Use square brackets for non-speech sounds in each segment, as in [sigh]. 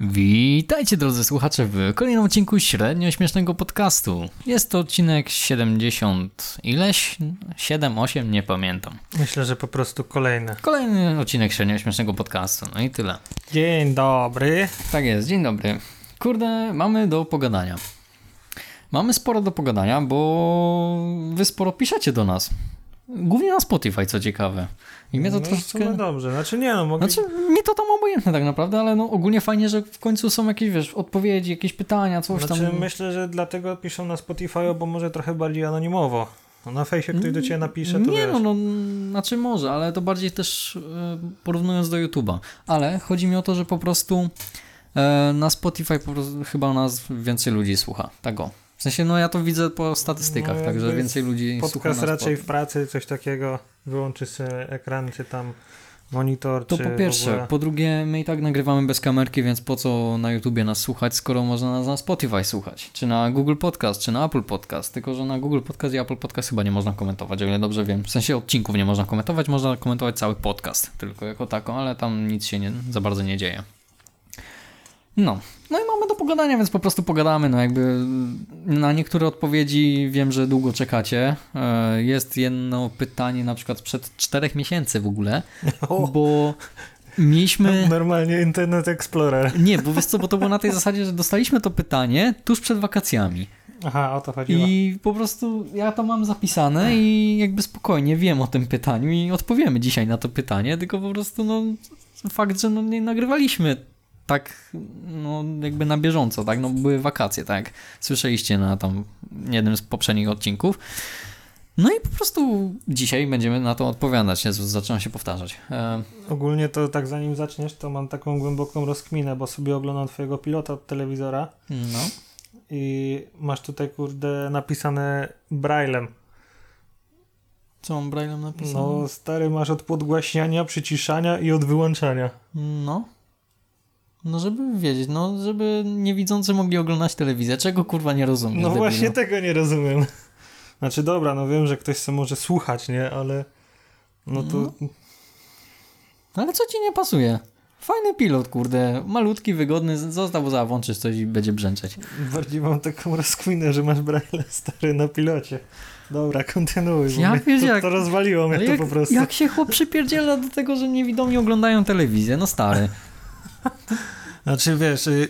Witajcie drodzy słuchacze w kolejnym odcinku średnio śmiesznego podcastu. Jest to odcinek 70 ileś? 7, 8, nie pamiętam. Myślę, że po prostu kolejne. Kolejny odcinek średnio śmiesznego podcastu, no i tyle. Dzień dobry. Tak jest, dzień dobry. Kurde, mamy do pogadania. Mamy sporo do pogadania, bo wy sporo piszecie do nas. Głównie na Spotify, co ciekawe. I mnie to no troszeczkę... No dobrze, znaczy nie no, mogli... Znaczy, mi to tam obojętne tak naprawdę, ale no ogólnie fajnie, że w końcu są jakieś, wiesz, odpowiedzi, jakieś pytania, coś znaczy, tam. myślę, że dlatego piszą na Spotify, bo może trochę bardziej anonimowo. No na fejsie ktoś do ciebie napisze, to Nie wiesz. no, no, znaczy może, ale to bardziej też e, porównując do YouTube'a. Ale chodzi mi o to, że po prostu e, na Spotify po prostu chyba nas więcej ludzi słucha. Tak o. W sensie, no ja to widzę po statystykach, No, także więcej ludzi słucha Podcast raczej Spotify. w pracy, coś takiego, wyłączy sobie ekran, czy tam monitor, To po pierwsze. ogóle... Po drugie, my i tak nagrywamy bez kamerki, więc po co na YouTubie nas słuchać, skoro można nas na Spotify słuchać? Czy na Google Podcast, czy na Apple Podcast? Tylko, że na Google Podcast i Apple Podcast chyba nie można komentować, o ile dobrze wiem. W sensie odcinków nie można komentować, można komentować cały podcast, tylko jako taką, ale tam nic się nie, za bardzo nie dzieje. No. No i mamy do pogadania, więc po prostu pogadamy. No jakby na niektóre odpowiedzi wiem, że długo czekacie. E, Jest jedno pytanie na przykład sprzed czterech miesięcy w ogóle, bo mieliśmy... Normalnie Internet Explorer. Nie, bo wiesz co, bo to było na tej zasadzie, że dostaliśmy to pytanie tuż przed wakacjami. Aha, o to chodziło. I po prostu ja to mam zapisane i jakby spokojnie wiem o tym pytaniu i odpowiemy dzisiaj na to pytanie, tylko po prostu no fakt, że no nie nagrywaliśmy tak no jakby na bieżąco, tak, no były wakacje, tak, słyszeliście na tam jednym z poprzednich odcinków. No i po prostu dzisiaj będziemy na to odpowiadać, Jezus, zaczynam się powtarzać. E, Ogólnie to tak zanim zaczniesz, to mam taką głęboką rozkminę, bo sobie oglądam twojego pilota od telewizora no. i masz tutaj kurde napisane braillem. Co mam braillem napisane? No stary masz od podgłaśniania, przyciszania i od wyłączania. No. No, żeby wiedzieć, no, żeby niewidzący mogli oglądać telewizję. Czego kurwa nie rozumiem? No debilu? właśnie tego nie rozumiem. Znaczy dobra, no wiem, że ktoś se może słuchać, nie? Ale no to Ale co ci nie pasuje? Fajny pilot, kurde. Malutki, wygodny. Został za, włączysz coś i będzie brzęczeć. bardziej mam taką rozkminę, że masz braille stary na pilocie. Dobra, kontynuuj. Ja wiesz to, jak- to rozwaliło mnie to jak, po prostu. jak się chłop przypierdziela do tego, że niewidomi oglądają telewizję? No stary. [laughs] Znaczy wiesz, y,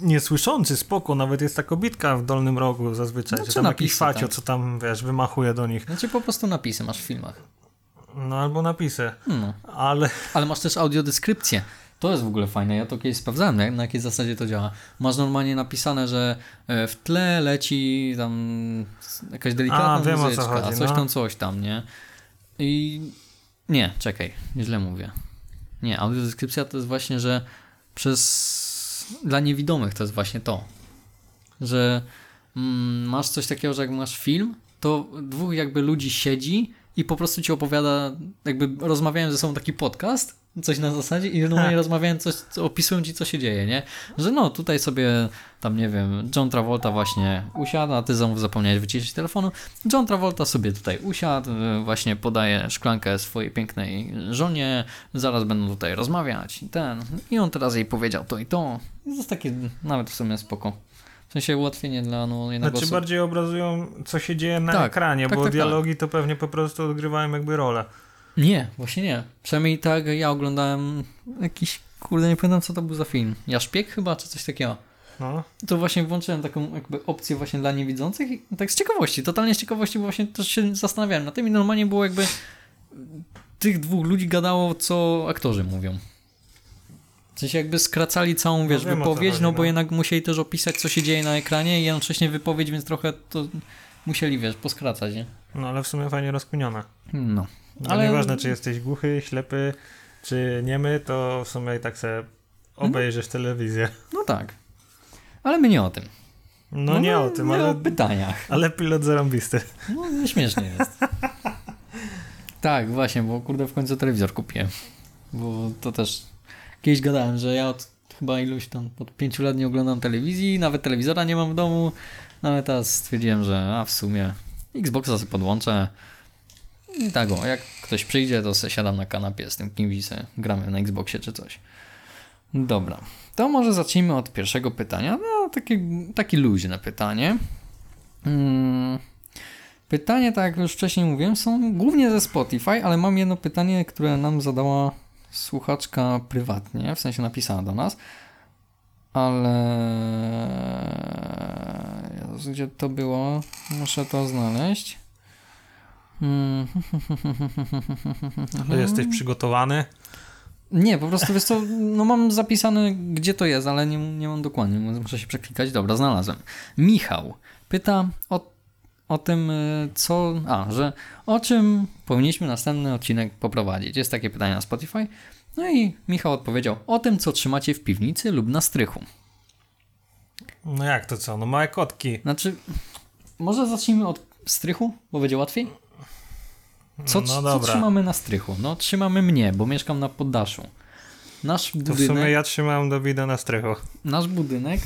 niesłyszący, spoko, nawet jest ta kobitka w dolnym rogu zazwyczaj, że czy tam jakiś facio, tak. co tam, wiesz, wymachuje do nich. Znaczy po prostu napisy masz w filmach. No albo napisy. No. Ale Ale masz też audiodeskrypcję. To jest w ogóle fajne. Ja to kiedyś sprawdzałem, jak- na jakiej zasadzie to działa. Masz normalnie napisane, że e, w tle leci tam jakaś delikatna A, wiem, co muzyczka, a chodzi, coś no. tam, coś tam, nie? I nie, czekaj, źle mówię. Nie, audiodeskrypcja to jest właśnie, że przez dla niewidomych to jest właśnie to, że mm, masz coś takiego, że jak masz film, to dwóch jakby ludzi siedzi i po prostu ci opowiada, jakby rozmawiają ze sobą taki podcast, coś na zasadzie i normalnie rozmawiają, coś, co- opisują ci, co się dzieje, nie? Że no, tutaj sobie tam, nie wiem, John Travolta właśnie usiadł, a ty znowu zapomniałeś wyciszyć telefonu. John Travolta sobie tutaj usiadł, y, właśnie podaje szklankę swojej pięknej żonie, zaraz będą tutaj rozmawiać i ten. I on teraz jej powiedział to i to. I to jest takie nawet w sumie spoko. W sensie ułatwienie dla no, jednego znaczy oso- bardziej obrazują, co się dzieje na Tak, ekranie, tak, bo tak, tak. dialogi to pewnie po prostu odgrywają jakby rolę. Nie, właśnie nie. Przynajmniej tak ja oglądałem jakiś, kurde, nie pamiętam co to był za film. Ja szpieg chyba, czy coś takiego. No. To właśnie włączyłem taką jakby opcję właśnie dla niewidzących i tak z ciekawości, totalnie z ciekawości, bo właśnie też się zastanawiałem na tym i normalnie było jakby tych dwóch ludzi gadało, co aktorzy mówią. W sensie jakby skracali całą, wiesz, wiem, o co wypowiedź, chodzi, no bo no. jednak musieli też opisać, co się dzieje na ekranie i jednocześnie wypowiedź, więc trochę to musieli, wiesz, poskracać, nie? no ale w sumie fajnie rozkminione. No. Ale Ale- nieważne, czy jesteś głuchy, ślepy, czy niemy, to w sumie i tak se obejrzysz telewizję. No tak. Ale my nie o tym. No, nie o tym, nie ale, o pytaniach. ale pilot zarąbisty. No, nie śmiesznie jest. [laughs] tak, właśnie, bo kurde w końcu telewizor kupiłem. Bo to też kiedyś gadałem, że ja od chyba iluś tam od pięciu lat nie oglądam telewizji, nawet telewizora nie mam w domu, no ale teraz stwierdziłem, że a w sumie Xboxa sobie podłączę i tak o, jak ktoś przyjdzie, to se siadam na kanapie z tym kimś i gramy na Xboxie czy coś. Dobra, to może zacznijmy od pierwszego pytania. No, takie, takie luźne pytanie. Mm. Pytanie, tak jak już wcześniej mówiłem, są głównie ze Spotify, ale mam jedno pytanie, które nam zadała słuchaczka prywatnie, w sensie napisała do nas, ale Jezus, gdzie to było? Muszę to znaleźć. Mm. To jesteś przygotowany? Nie, po prostu wiesz co, no mam zapisane gdzie to jest, ale nie, nie mam dokładnie, muszę się przeklikać. Dobra, znalazłem. Michał pyta o, o tym, y, co, a, że o czym powinniśmy następny odcinek poprowadzić. Jest takie pytanie na Spotify. No i Michał odpowiedział o tym, co trzymacie w piwnicy lub na strychu. No jak to co? No małe kotki. Znaczy, może zacznijmy od strychu, bo będzie łatwiej? Co, No co trzymamy na strychu? No trzymamy mnie, bo mieszkam na poddaszu. Nasz To w budynek... sumie ja trzymałem do wideo na strychu. nasz budynek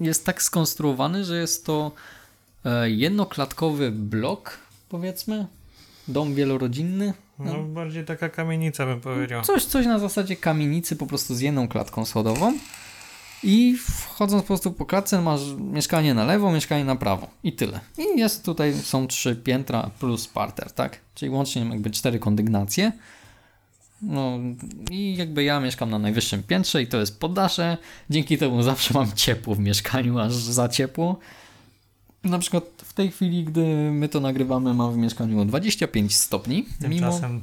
jest tak skonstruowany, że jest to e, jednoklatkowy blok, powiedzmy, dom wielorodzinny. No bardziej taka kamienica bym powiedział. Coś, coś na zasadzie kamienicy, po prostu z jedną klatką schodową. I wchodząc po prostu po klatce masz mieszkanie na lewo, mieszkanie na prawo i tyle. I jest tutaj, są trzy piętra plus parter, tak? Czyli łącznie jakby cztery kondygnacje. No i jakby ja mieszkam na najwyższym piętrze i to jest poddasze. Dzięki temu zawsze mam ciepło w mieszkaniu, aż za ciepło. Na przykład w tej chwili, gdy my to nagrywamy, mam w mieszkaniu 25 stopni. Tymczasem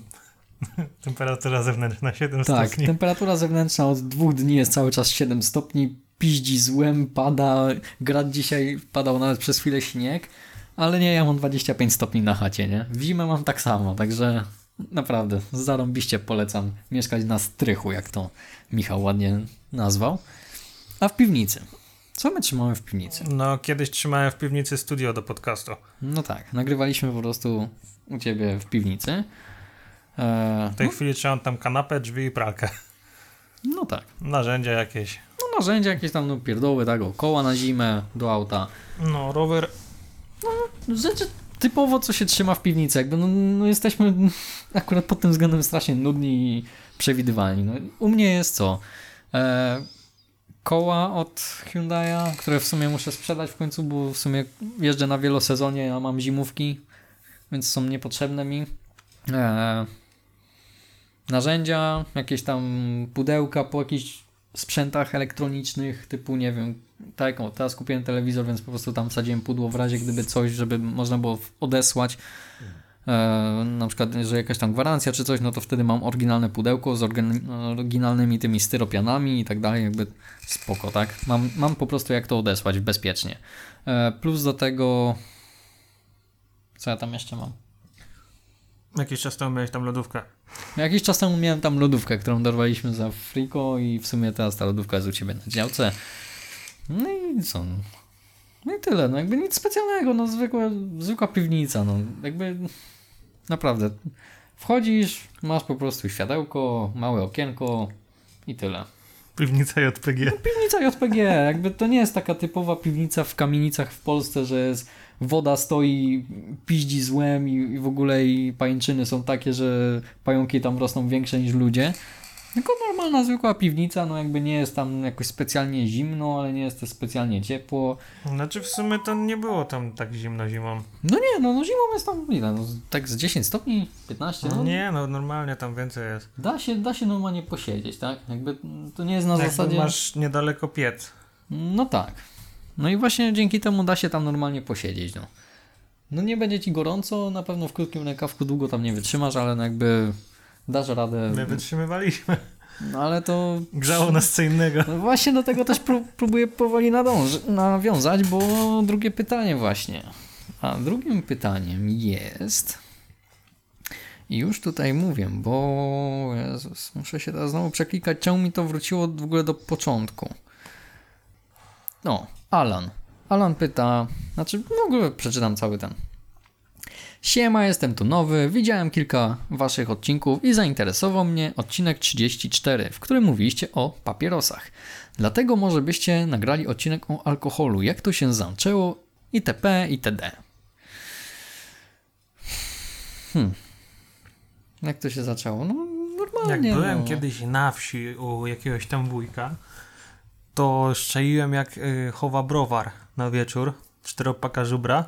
[laughs] temperatura zewnętrzna 7 Tak, stopni. temperatura zewnętrzna od dwóch dni jest cały czas 7 stopni, piździ złem, pada, grad dzisiaj padał nawet przez chwilę śnieg, ale nie, ja mam 25 stopni na chacie, nie? W zimę mam tak samo, także naprawdę zarąbiście polecam mieszkać na strychu, jak to Michał ładnie nazwał. A w piwnicy? Co my trzymamy w piwnicy? No kiedyś trzymałem w piwnicy studio do podcastu. No tak, nagrywaliśmy po prostu u Ciebie w piwnicy. Eee, W tej chwili trzymam tam kanapę, drzwi i pralkę. no tak. Narzędzia jakieś. No narzędzia jakieś tam no, pierdoły, tak, o, koła na zimę do auta. No rower. Rzeczy typowo, co się trzyma w piwnicy. Jakby, no, no jesteśmy [laughs] akurat pod tym względem strasznie nudni i przewidywalni. No, u mnie jest co? E, koła od Hyundai'a, które w sumie muszę sprzedać w końcu, bo w sumie jeżdżę na wielosezonie, a mam zimówki, więc są niepotrzebne mi. E, narzędzia, jakieś tam pudełka po jakichś sprzętach elektronicznych, typu nie wiem, tak, o, teraz kupiłem telewizor, więc po prostu tam wsadziłem pudło w razie gdyby coś, żeby można było odesłać. E, na przykład, że jakaś tam gwarancja czy coś, no to wtedy mam oryginalne pudełko z oryginalnymi tymi styropianami i tak dalej, jakby spoko, tak? Mam, mam po prostu jak to odesłać bezpiecznie. E, plus do tego co ja tam jeszcze mam? Jakiś czas temu miałeś tam lodówkę. Jakiś czas temu miałem tam lodówkę, którą dorwaliśmy za friko i w sumie teraz ta lodówka jest u Ciebie na działce. No i co? No i tyle, no jakby nic specjalnego, no zwykła, zwykła piwnica, no jakby naprawdę wchodzisz, masz po prostu światełko, małe okienko i tyle. Piwnica JPG. Piwnica JPG, jakby to nie jest taka typowa piwnica w kamienicach w Polsce, że jest woda stoi, piździ złem i, i w ogóle i pajęczyny są takie, że pająki tam rosną większe niż ludzie. Tylko normalna zwykła piwnica, no jakby nie jest tam jakoś specjalnie zimno, ale nie jest też specjalnie ciepło. Znaczy w sumie to nie było tam tak zimno zimą. No nie, no, no zimą jest tam, ile, no, tak z 10 stopni, 15, no. Nie, no normalnie tam więcej jest. Da się, da się normalnie posiedzieć, tak? Jakby to nie jest na Jakby zasadzie... masz niedaleko piec. No tak. No i właśnie dzięki temu da się tam normalnie posiedzieć, no. No nie będzie ci gorąco, na pewno w krótkim rękawku długo tam nie wytrzymasz, ale no jakby dasz radę. My wytrzymywaliśmy. No ale to... Grzało nas co innego. No właśnie do tego też pró- próbuję powoli nadąż- nawiązać, bo drugie pytanie właśnie. A drugim pytaniem jest... I już tutaj mówię, bo Jezus, muszę się teraz znowu przeklikać, czemu mi to wróciło w ogóle do początku. No, Alan. Alan pyta, znaczy w ogóle przeczytam cały ten. Siema, jestem tu nowy, widziałem kilka waszych odcinków i zainteresował mnie odcinek 34, w którym mówiliście o papierosach. Dlatego może byście nagrali odcinek o alkoholu, jak to się zaczęło itp. itd. Hmm. Jak to się zaczęło? No Jak normalnie. byłem no. kiedyś na wsi u jakiegoś tam wujka, to szczaiłem jak y, chowa browar na wieczór, czteropaka żubra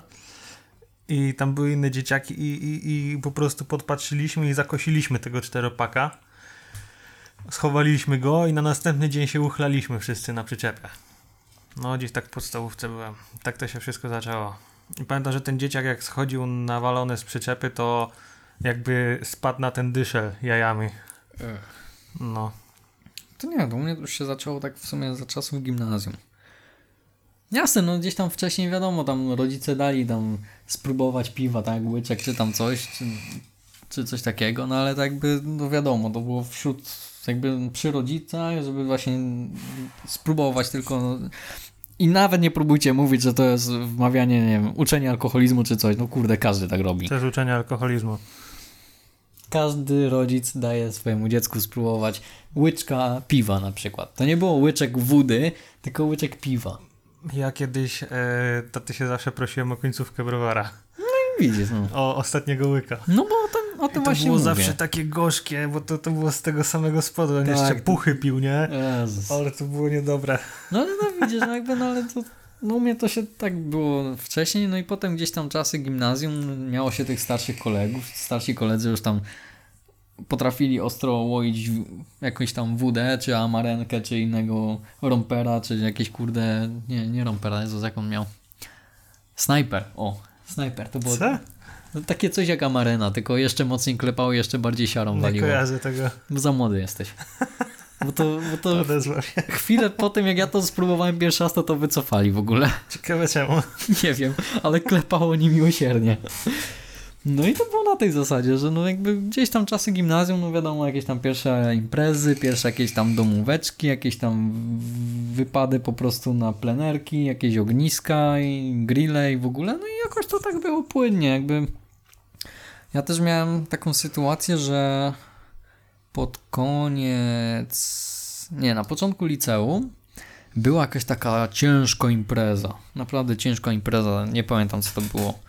i tam były inne dzieciaki i, i, i po prostu podpatrzyliśmy i zakosiliśmy tego czteropaka. Schowaliśmy go i na następny dzień się uchlaliśmy wszyscy na przyczepę. No gdzieś tak w podstawówce byłem. Tak to się wszystko zaczęło. I pamiętam, że ten dzieciak jak schodził nawalony z przyczepy, to jakby spadł na ten dyszel jajami. No. To nie, to u mnie to już się zaczęło tak w sumie za czasów gimnazjum. Jasne, no gdzieś tam wcześniej wiadomo, tam rodzice dali tam spróbować piwa, tak, łyczek czy tam coś, czy, czy coś takiego, no ale tak jakby, no wiadomo, to było wśród, jakby przy rodzicach, żeby właśnie spróbować tylko, no, i nawet nie próbujcie mówić, że to jest wmawianie, nie wiem, uczenie alkoholizmu czy coś, no kurde, każdy tak robi. Też uczenie alkoholizmu. Każdy rodzic daje swojemu dziecku spróbować łyczka piwa na przykład. To nie było łyczek wody, tylko łyczek piwa. Ja kiedyś, e, taty się zawsze prosiłem o końcówkę browara. Widzisz, no. O ostatniego łyka. No bo o tym, I to właśnie było mówię. zawsze takie gorzkie, bo to, to było z tego samego spodu. On Tak, jeszcze puchy pił, nie? Jezus. Ale to było niedobre. No ale no widzisz, no jakby, no ale to no u mnie to się tak było wcześniej, no i potem gdzieś tam czasy gimnazjum miało się tych starszych kolegów, starsi koledzy już tam potrafili ostro łoić jakąś tam wódę, czy amarenkę, czy innego rompera, czy jakieś kurde, nie, nie rompera, Jezus, jak on miał? Snajper, o, snajper, to było Co? no, takie coś jak amarena, tylko jeszcze mocniej klepało, jeszcze bardziej siarą Nie waliło. kojarzę tego. Za młody jesteś. [laughs] Bo to, bo to [laughs] chwilę po tym, jak ja to spróbowałem pierwszy raz, to to wycofali w ogóle. Ciekawe czemu. [laughs] Nie wiem, ale klepało niemiłosiernie. No i to było na tej zasadzie, że no jakby gdzieś tam czasy gimnazjum, no wiadomo, jakieś tam pierwsze imprezy, pierwsze jakieś tam domóweczki, jakieś tam wypady po prostu na plenerki, jakieś ogniska i grille i w ogóle, no i jakoś to tak było płynnie, jakby ja też miałem taką sytuację, że pod koniec, nie, na początku liceum była jakaś taka ciężka impreza. Naprawdę ciężka impreza. Nie pamiętam, co to było.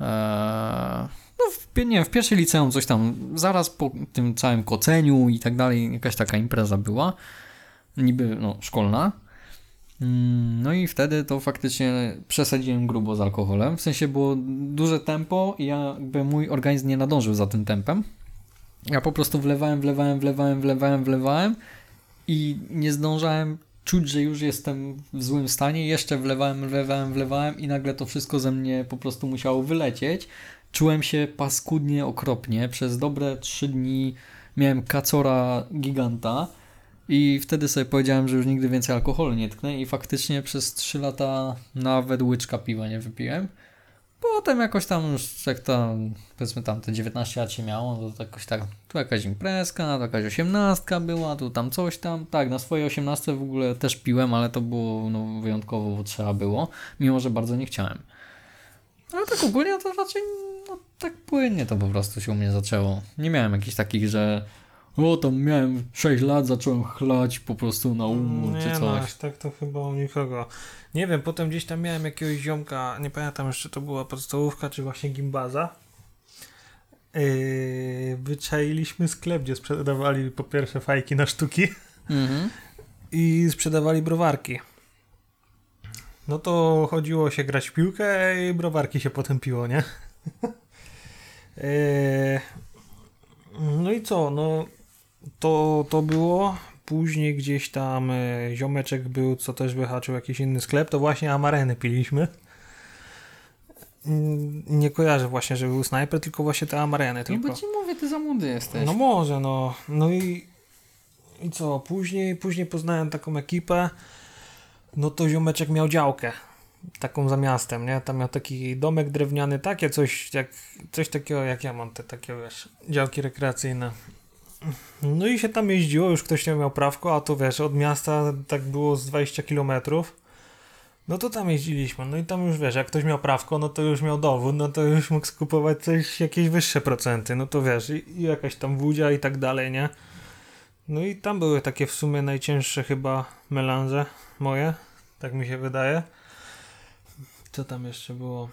Eee, no, w, nie, w pierwszej liceum coś tam, zaraz po tym całym koceniu i tak dalej, jakaś taka impreza była. Niby, no, szkolna. Mm, No i wtedy to faktycznie przesadziłem grubo z alkoholem. W sensie było duże tempo i ja, jakby mój organizm nie nadążył za tym tempem. Ja po prostu wlewałem, wlewałem, wlewałem, wlewałem, wlewałem i nie zdążałem czuć, że już jestem w złym stanie. Jeszcze wlewałem, wlewałem, wlewałem i nagle to wszystko ze mnie po prostu musiało wylecieć. Czułem się paskudnie, okropnie. Przez dobre trzy dni miałem kacora giganta i wtedy sobie powiedziałem, że już nigdy więcej alkoholu nie tknę i faktycznie przez 3 lata nawet łyczka piwa nie wypiłem. Potem jakoś tam już jak tam, powiedzmy tam te 19 lat się miało, to, to jakoś tak, tu jakaś imprezka, tu jakaś 18 była, tu tam coś tam. Tak, na swoje 18 w ogóle też piłem, ale to było no, wyjątkowo, bo trzeba było, mimo że bardzo nie chciałem. Ale tak ogólnie to raczej no, tak płynnie to po prostu się u mnie zaczęło. Nie miałem jakichś takich, że o tam miałem 6 lat, zacząłem chlać po prostu na czy Nie coś. no, aż tak to chyba u nikogo. Nie wiem, potem gdzieś tam miałem jakiegoś ziomka, nie pamiętam jeszcze to była podstawówka, czy właśnie gimbaza. Yy, wyczailiśmy sklep, gdzie sprzedawali po pierwsze fajki na sztuki Mhm. i sprzedawali browarki. No to chodziło się grać w piłkę i browarki się potem piło, nie? [laughs] Yy, no i co, no to, to było. Później gdzieś tam e, ziomeczek był, co też wyhaczył jakiś inny sklep, to właśnie amareny piliśmy. Mm, Nie kojarzę właśnie, że był snajper, tylko właśnie te amareny No tylko. bo ci mówię, ty za młody jesteś. No może, no. No i, i co? Później, później poznałem taką ekipę. No to ziomeczek miał działkę. Taką za miastem, nie? Tam miał taki domek drewniany, takie coś, jak, coś takiego jak ja mam, te takie wiesz, działki rekreacyjne. No i się tam jeździło, już ktoś nie miał prawko, a to wiesz, od miasta tak było z 20 kilometrów. No to tam jeździliśmy, no i tam już wiesz, jak ktoś miał prawko, no to już miał dowód, no to już mógł skupować coś, jakieś wyższe procenty, no to wiesz, i, i jakaś tam wódzia i tak dalej, nie? No i tam były takie w sumie najcięższe chyba melanże moje, tak mi się wydaje. Co tam jeszcze było?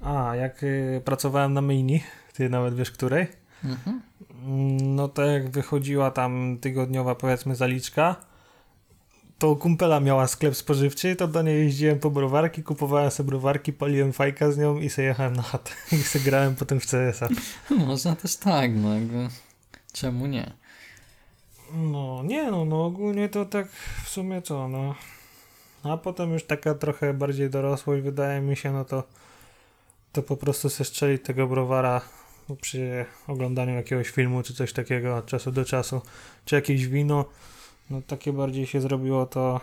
A, jak y, pracowałem na mini, ty nawet wiesz której? Mhm. No to jak wychodziła tam tygodniowa powiedzmy zaliczka, to kumpela miała sklep spożywczy, to do niej jeździłem po browarki, kupowałem sobie browarki, paliłem fajka z nią i sobie jechałem na chatę [laughs] i sobie grałem potem w CS-a. [laughs] Można też tak, no jakby. Czemu nie? No nie no, no ogólnie to tak w sumie co, no. A potem już taka trochę bardziej dorosłość wydaje mi się, no to to po prostu se strzelić tego browara przy oglądaniu jakiegoś filmu czy coś takiego od czasu do czasu, czy jakieś wino, no takie bardziej się zrobiło to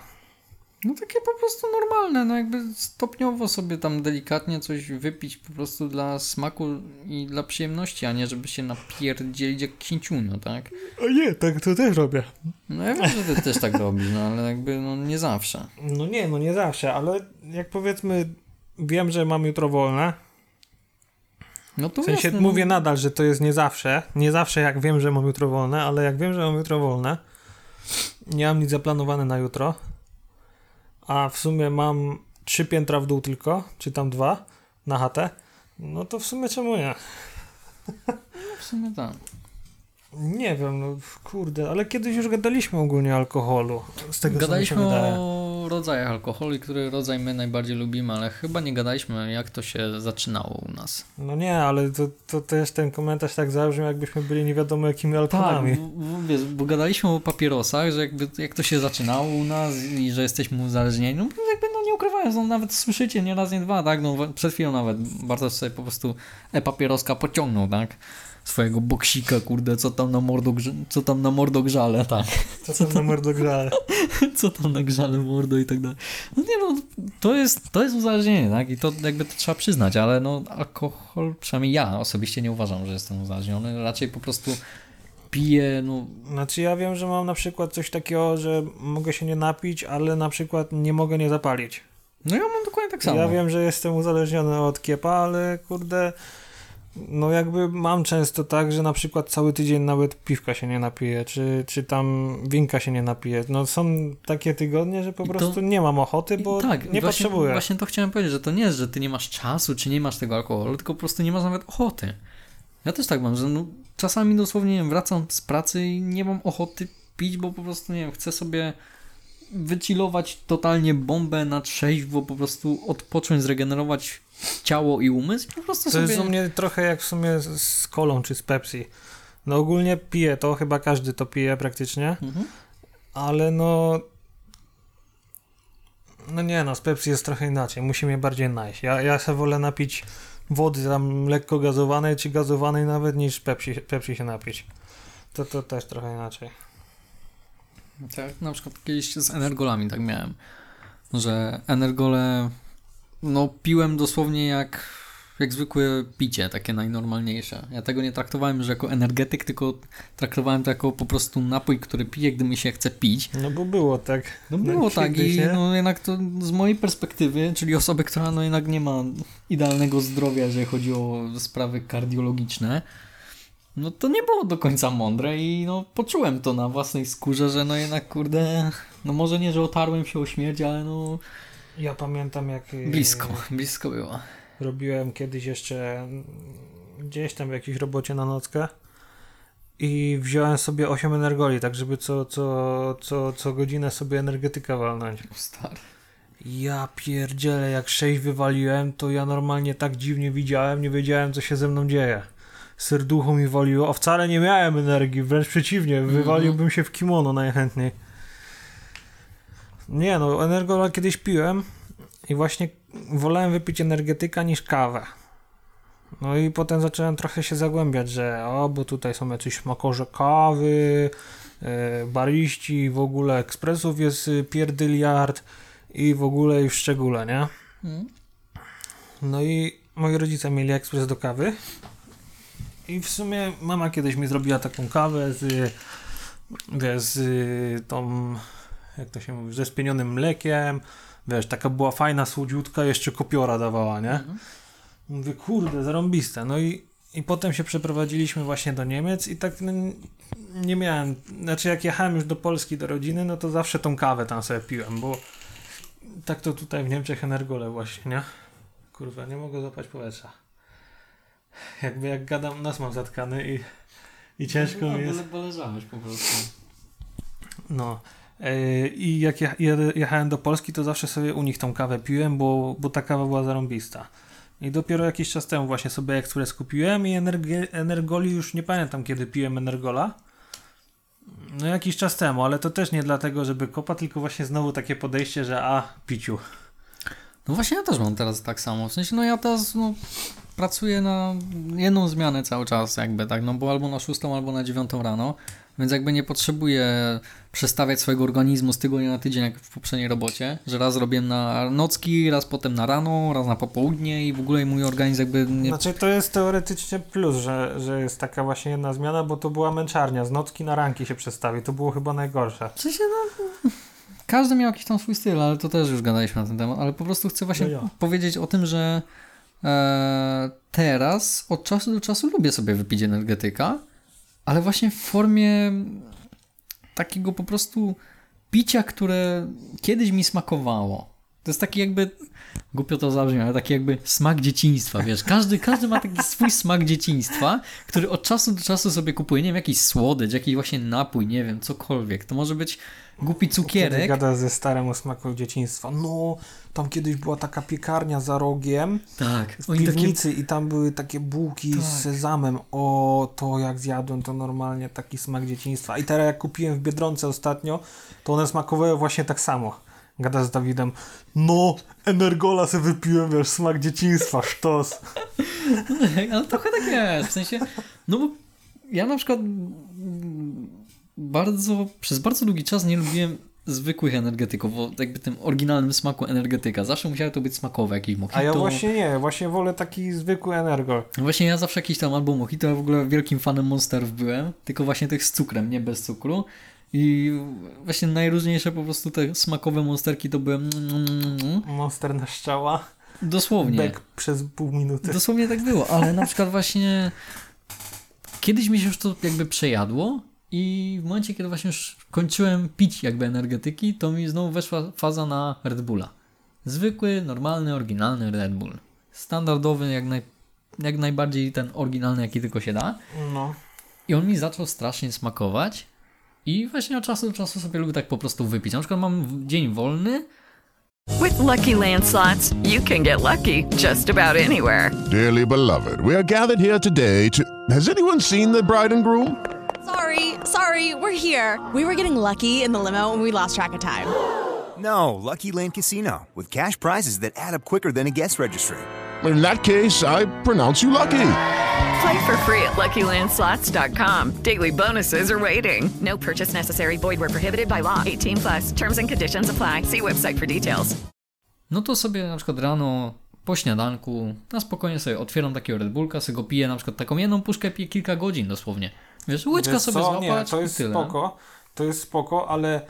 No takie po prostu normalne, no jakby stopniowo sobie tam delikatnie coś wypić po prostu dla smaku i dla przyjemności, a nie żeby się napierdzielić jak księciunio, tak? A nie, tak to też robię. No ja wiem, że ty też tak robisz, no ale jakby no nie zawsze. No nie, no nie zawsze, ale jak powiedzmy wiem, że mam jutro wolne, No to W sensie jasne, mówię no, nadal, że to jest nie zawsze. Nie zawsze jak wiem, że mam jutro wolne, ale jak wiem, że mam jutro wolne, nie mam nic zaplanowane na jutro, a w sumie mam trzy piętra w dół tylko, czy tam dwa na chatę, no to w sumie czemu nie? w sumie tak. Nie wiem, no kurde, ale kiedyś już gadaliśmy ogólnie o alkoholu. Z tego Gadaliśmy co mi się wydaje. o rodzajach alkoholu który rodzaj my najbardziej lubimy, ale chyba nie gadaliśmy jak to się zaczynało u nas. No nie, ale to, to też ten komentarz tak zabrzmiał, jakbyśmy byli nie wiadomo jakimi Tak, alkoholami. bo, bo, wiesz, bo gadaliśmy o papierosach, że jakby jak to się zaczynało u nas i że jesteśmy uzależnieni, no jakby no nie ukrywając, no nawet słyszycie nie raz, nie dwa, tak, no przed chwilą nawet Bartosz sobie po prostu e-papieroska pociągnął, tak, swojego boksika, kurde, co tam na mordo, co tam na mordo grzale, tak, Co to numer do grzale? [laughs] co tam na grzale mordo i tak dalej. No nie no, to jest, to jest uzależnienie, tak, i to jakby to trzeba przyznać, ale no alkohol, przynajmniej ja osobiście nie uważam, że jestem uzależniony, raczej po prostu piję, no Znaczy ja wiem, że mam na przykład coś takiego, że mogę się nie napić, ale na przykład nie mogę nie zapalić. No ja mam dokładnie tak samo. Ja wiem, że jestem uzależniony od kiepa, ale kurde, no jakby mam często tak, że na przykład cały tydzień nawet piwka się nie napije, czy, czy tam winka się nie napije. No są takie tygodnie, że po I to- prostu nie mam ochoty, bo tak, nie właśnie, potrzebuję. Właśnie to chciałem powiedzieć, że to nie jest, że ty nie masz czasu, czy nie masz tego alkoholu, tylko po prostu nie masz nawet ochoty. Ja też tak mam, że no, czasami dosłownie nie wiem, wracam z pracy i nie mam ochoty pić, bo po prostu nie wiem, chcę sobie wychillować totalnie bombę na trzeźwo, po prostu odpocząć, zregenerować ciało i umysł. Po prostu To sobie... jest u mnie trochę jak w sumie z- z kolą czy z Pepsi. No ogólnie piję to, chyba każdy to pije praktycznie, Mhm. ale no... No nie no, z Pepsi jest trochę inaczej, musi mnie bardziej najść. Ja, ja sobie wolę napić wody tam lekko gazowanej czy gazowanej nawet niż Pepsi, Pepsi się napić. To, to też trochę inaczej. Tak, na przykład kiedyś z energolami tak miałem, że energole no piłem dosłownie jak, jak zwykłe picie, takie najnormalniejsze. Ja tego nie traktowałem już jako energetyk, tylko traktowałem to jako po prostu napój, który piję, gdy mi się chce pić. No bo było tak. No było tak kiedyś, i nie? no jednak to z mojej perspektywy, czyli osoby, która no jednak nie ma idealnego zdrowia, jeżeli chodzi o sprawy kardiologiczne, no to nie było do końca mądre i no poczułem to na własnej skórze, że no jednak kurde, no może nie, że otarłem się o śmierć, ale no Ja pamiętam jak... y, blisko, blisko było. robiłem kiedyś jeszcze gdzieś tam w jakiejś robocie na nockę i wziąłem sobie 8 energoli, tak żeby co, co, co, co godzinę sobie energetyka walnąć. Stary. Ja pierdzielę, jak 6 wywaliłem, to ja normalnie tak dziwnie widziałem, nie wiedziałem co się ze mną dzieje. Serducho mi waliło, a wcale nie miałem energii, wręcz przeciwnie, wywaliłbym się w kimono najchętniej. Nie no, energola kiedyś piłem i właśnie wolałem wypić energetyka niż kawę. No i potem zacząłem trochę się zagłębiać, że o, bo tutaj są jacyś smakorze kawy, e, bariści, w ogóle ekspresów jest y, pierdyliard i w ogóle i w szczególe, nie? No i moi rodzice mieli ekspres do kawy i w sumie mama kiedyś mi zrobiła taką kawę z, wiesz, z tą, jak to się mówi, ze spienionym mlekiem, wiesz, taka była fajna, słodziutka, jeszcze kopiora dawała, nie? Mówię, kurde, zarąbiste. No i, i potem się przeprowadziliśmy właśnie do Niemiec i tak no, nie miałem, znaczy jak jechałem już do Polski, do rodziny, no to zawsze tą kawę tam sobie piłem, bo tak to tutaj w Niemczech energole właśnie, nie? Kurwa, nie mogę złapać powietrza. Jakby jak gadam, nos mam zatkany i, i ciężko mi jest. Leżałeś po prostu. No. Yy, I jak ja, je- jechałem do Polski, to zawsze sobie u nich tą kawę piłem, bo, bo ta kawa była zarąbista. I dopiero jakiś czas temu właśnie sobie ekspres kupiłem i energi- energoli już nie pamiętam kiedy piłem energola. No jakiś czas temu, ale to też nie dlatego, żeby kopa, tylko właśnie znowu takie podejście, że a, piciu. No właśnie ja też mam teraz tak samo. W sensie, no ja teraz no, pracuję na jedną zmianę cały czas jakby, tak, no bo albo na szóstą, albo na dziewiątą rano, więc jakby nie potrzebuję przestawiać swojego organizmu z tygodnia na tydzień jak w poprzedniej robocie, że raz robiłem na nocki, raz potem na rano, raz na popołudnie i w ogóle mój organizm jakby nie... Znaczy to jest teoretycznie plus, że, że jest taka właśnie jedna zmiana, bo to była męczarnia, z nocki na ranki się przestawi, to było chyba najgorsze. W sensie, no... Każdy miał jakiś tam swój styl, ale to też już gadaliśmy na ten temat, ale po prostu chcę właśnie No ja. powiedzieć o tym, że e, teraz od czasu do czasu lubię sobie wypić energetyka, ale właśnie w formie takiego po prostu picia, które kiedyś mi smakowało. To jest taki jakby, głupio to zabrzmi, ale taki jakby smak dzieciństwa, wiesz, każdy, każdy ma taki swój smak dzieciństwa, który od czasu do czasu sobie kupuje, nie wiem, jakiś słodycz, jakiś właśnie napój, nie wiem, cokolwiek. To może być głupi Kiedy cukierek. gada ze starym o smaku dzieciństwa. No, tam kiedyś była taka piekarnia za rogiem Tak, w oni takie piwnicy i tam były takie bułki Tak. z sezamem. O, to jak zjadłem, to normalnie taki smak dzieciństwa. I teraz jak kupiłem w Biedronce ostatnio, to one smakowały właśnie tak samo. Gada z Dawidem, no, energola se wypiłem, wiesz, smak dzieciństwa, sztos. [laughs] Ale trochę tak jest, w sensie, no bo ja na przykład bardzo, przez bardzo długi czas nie lubiłem zwykłych energetyków, bo jakby tym oryginalnym smaku energetyka. Zawsze musiało to być smakowe, jakieś mojito. A ja właśnie nie, właśnie wolę taki zwykły energol. Właśnie ja zawsze jakiś tam albo mojito, ja w ogóle wielkim fanem Monsterów byłem, tylko właśnie tych z cukrem, nie bez cukru. I właśnie najróżniejsze po prostu te smakowe monsterki to były mm, Monster na szczała, dosłownie. bek przez pół minuty. Dosłownie tak było, ale na przykład właśnie kiedyś mi się już to jakby przejadło i w momencie, kiedy właśnie już kończyłem pić jakby energetyki, to mi znowu weszła faza na Red Bulla. Zwykły, normalny, oryginalny Red Bull. Standardowy, jak, naj, jak najbardziej ten oryginalny, jaki tylko się da. No. I on mi zaczął strasznie smakować i właśnie od czasu do czasu sobie lubię tak po prostu wypić. Na przykład mam dzień wolny, With Lucky Land slots, you can get lucky just about anywhere. Dearly beloved, we are gathered here today to. Has anyone seen the bride and groom? Sorry, sorry, we're here. We were getting lucky in the limo and we lost track of time. [gasps] No, Lucky Land Casino, with cash prizes that add up quicker than a guest registry. In that case, I pronounce you lucky. Play for free at LuckyLandSlots.com. Daily bonuses are waiting. No purchase necessary. Void were prohibited by law. 18 plus. Terms and conditions apply. See website for details. No to sobie na przykład rano po śniadanku na spokojnie sobie otwieram takiego Red Bullka, sobie go piję na przykład taką jedną puszkę piję kilka godzin dosłownie. Wiesz, łyczka sobie co? złapać Nie, to jest tyle. spoko, to jest spoko, ale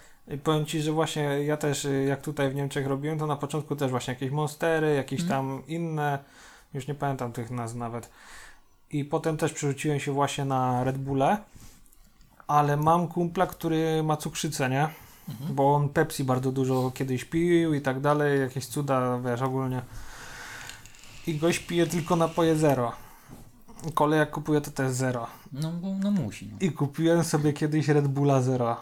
powiem Ci, że właśnie ja też y, jak tutaj w Niemczech robiłem, to na początku też właśnie jakieś monstery, jakieś Mhm. tam inne, już nie pamiętam tych nazw nawet. I potem też przerzuciłem się właśnie na Red Bulle, ale mam kumpla, który ma cukrzycę, nie? Mhm. Bo on Pepsi bardzo dużo kiedyś pił i tak dalej, jakieś cuda, wiesz, ogólnie. I gość pije tylko napoje zero. Kole jak kupuję to też zero. No bo no musi. No. I kupiłem sobie kiedyś Red Bulla zero.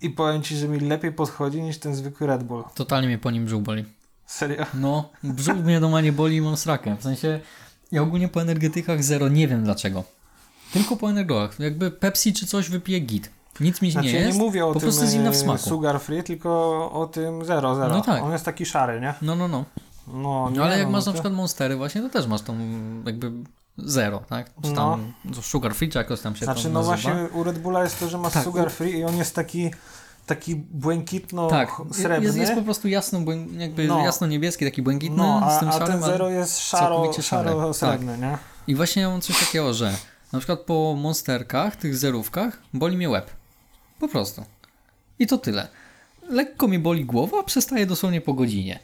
I powiem ci, że mi lepiej podchodzi niż ten zwykły Red Bull. Totalnie mnie po nim brzuch boli. Serio? No, brzuch mnie normalnie boli i mam srakę. W sensie, ja ogólnie po energetykach zero, nie wiem dlaczego. Tylko po energolach. Jakby Pepsi czy coś wypije git. Nic mi Znaczy nie ja jest. nie mówię o po tym prostu jest inna w smaku. sugar free, tylko o tym zero, zero. No tak. On jest taki szary, nie? No, no, no. No, nie, No, ale jak no, masz no na to- przykład Monstery właśnie, to też masz tą jakby zero, tak? Czy tam sugar free, czy jakoś tam się Znaczy, to no nazywa. właśnie u Red Bulla jest to, że masz Tak, sugar free i on jest taki taki błękitno Tak, srebrny. jest, jest po prostu jasno, jakby No. jasno-niebieski, taki błękitny no, a, z tym a szarym, ten ale- zero jest szaro, szaro srebrny, nie? I właśnie ja mam coś takiego, że na przykład po monsterkach, tych zerówkach, boli mnie łeb. Po prostu. I to tyle. Lekko mi boli głowa, a przestaje dosłownie po godzinie.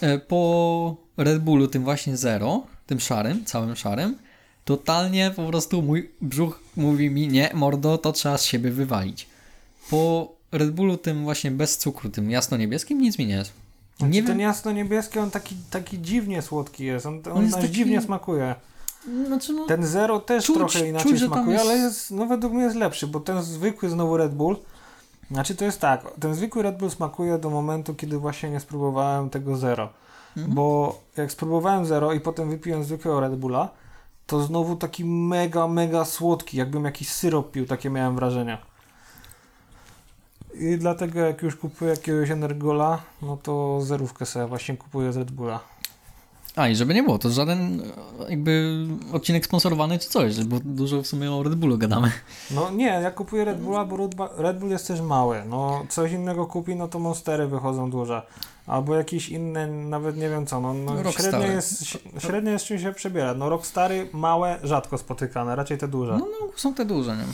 E, Po Red Bullu, tym właśnie zero, tym szarym, całym szarym, totalnie po prostu mój brzuch mówi mi, nie, mordo, to trzeba z siebie wywalić. Po Red Bullu, tym właśnie bez cukru, tym jasno-niebieskim, nic mi nie jest. Znaczy, Nie ten wiem, jasno-niebieski, on taki, taki dziwnie słodki jest. On, on, On jest taki- dziwnie smakuje. znaczy no, Ten zero też Czuć- trochę inaczej czuć, smakuje, jest- ale jest, no według mnie jest lepszy, bo ten zwykły znowu Red Bull, znaczy to jest tak, ten zwykły Red Bull smakuje do momentu, kiedy właśnie nie spróbowałem tego zero. Mhm. Bo jak spróbowałem zero i potem wypiłem zwykłego Red Bulla, to znowu taki mega, mega słodki, jakbym jakiś syrop pił, takie miałem wrażenia. I dlatego jak już kupuję jakiegoś Energola, no to zerówkę sobie właśnie kupuję z Red Bulla. A i żeby nie było, to żaden e, jakby odcinek sponsorowany czy coś, bo dużo w sumie o Red Bullu gadamy. No nie, ja kupuję Red Bulla, bo Red Bull- jest też mały. No coś innego kupi, no to Monstery wychodzą duże. Albo jakieś inne, nawet nie wiem co, no, no średnio, jest, średnio jest czym się przebiera. No Rockstary małe, rzadko spotykane, raczej te duże. No, no są te duże, nie?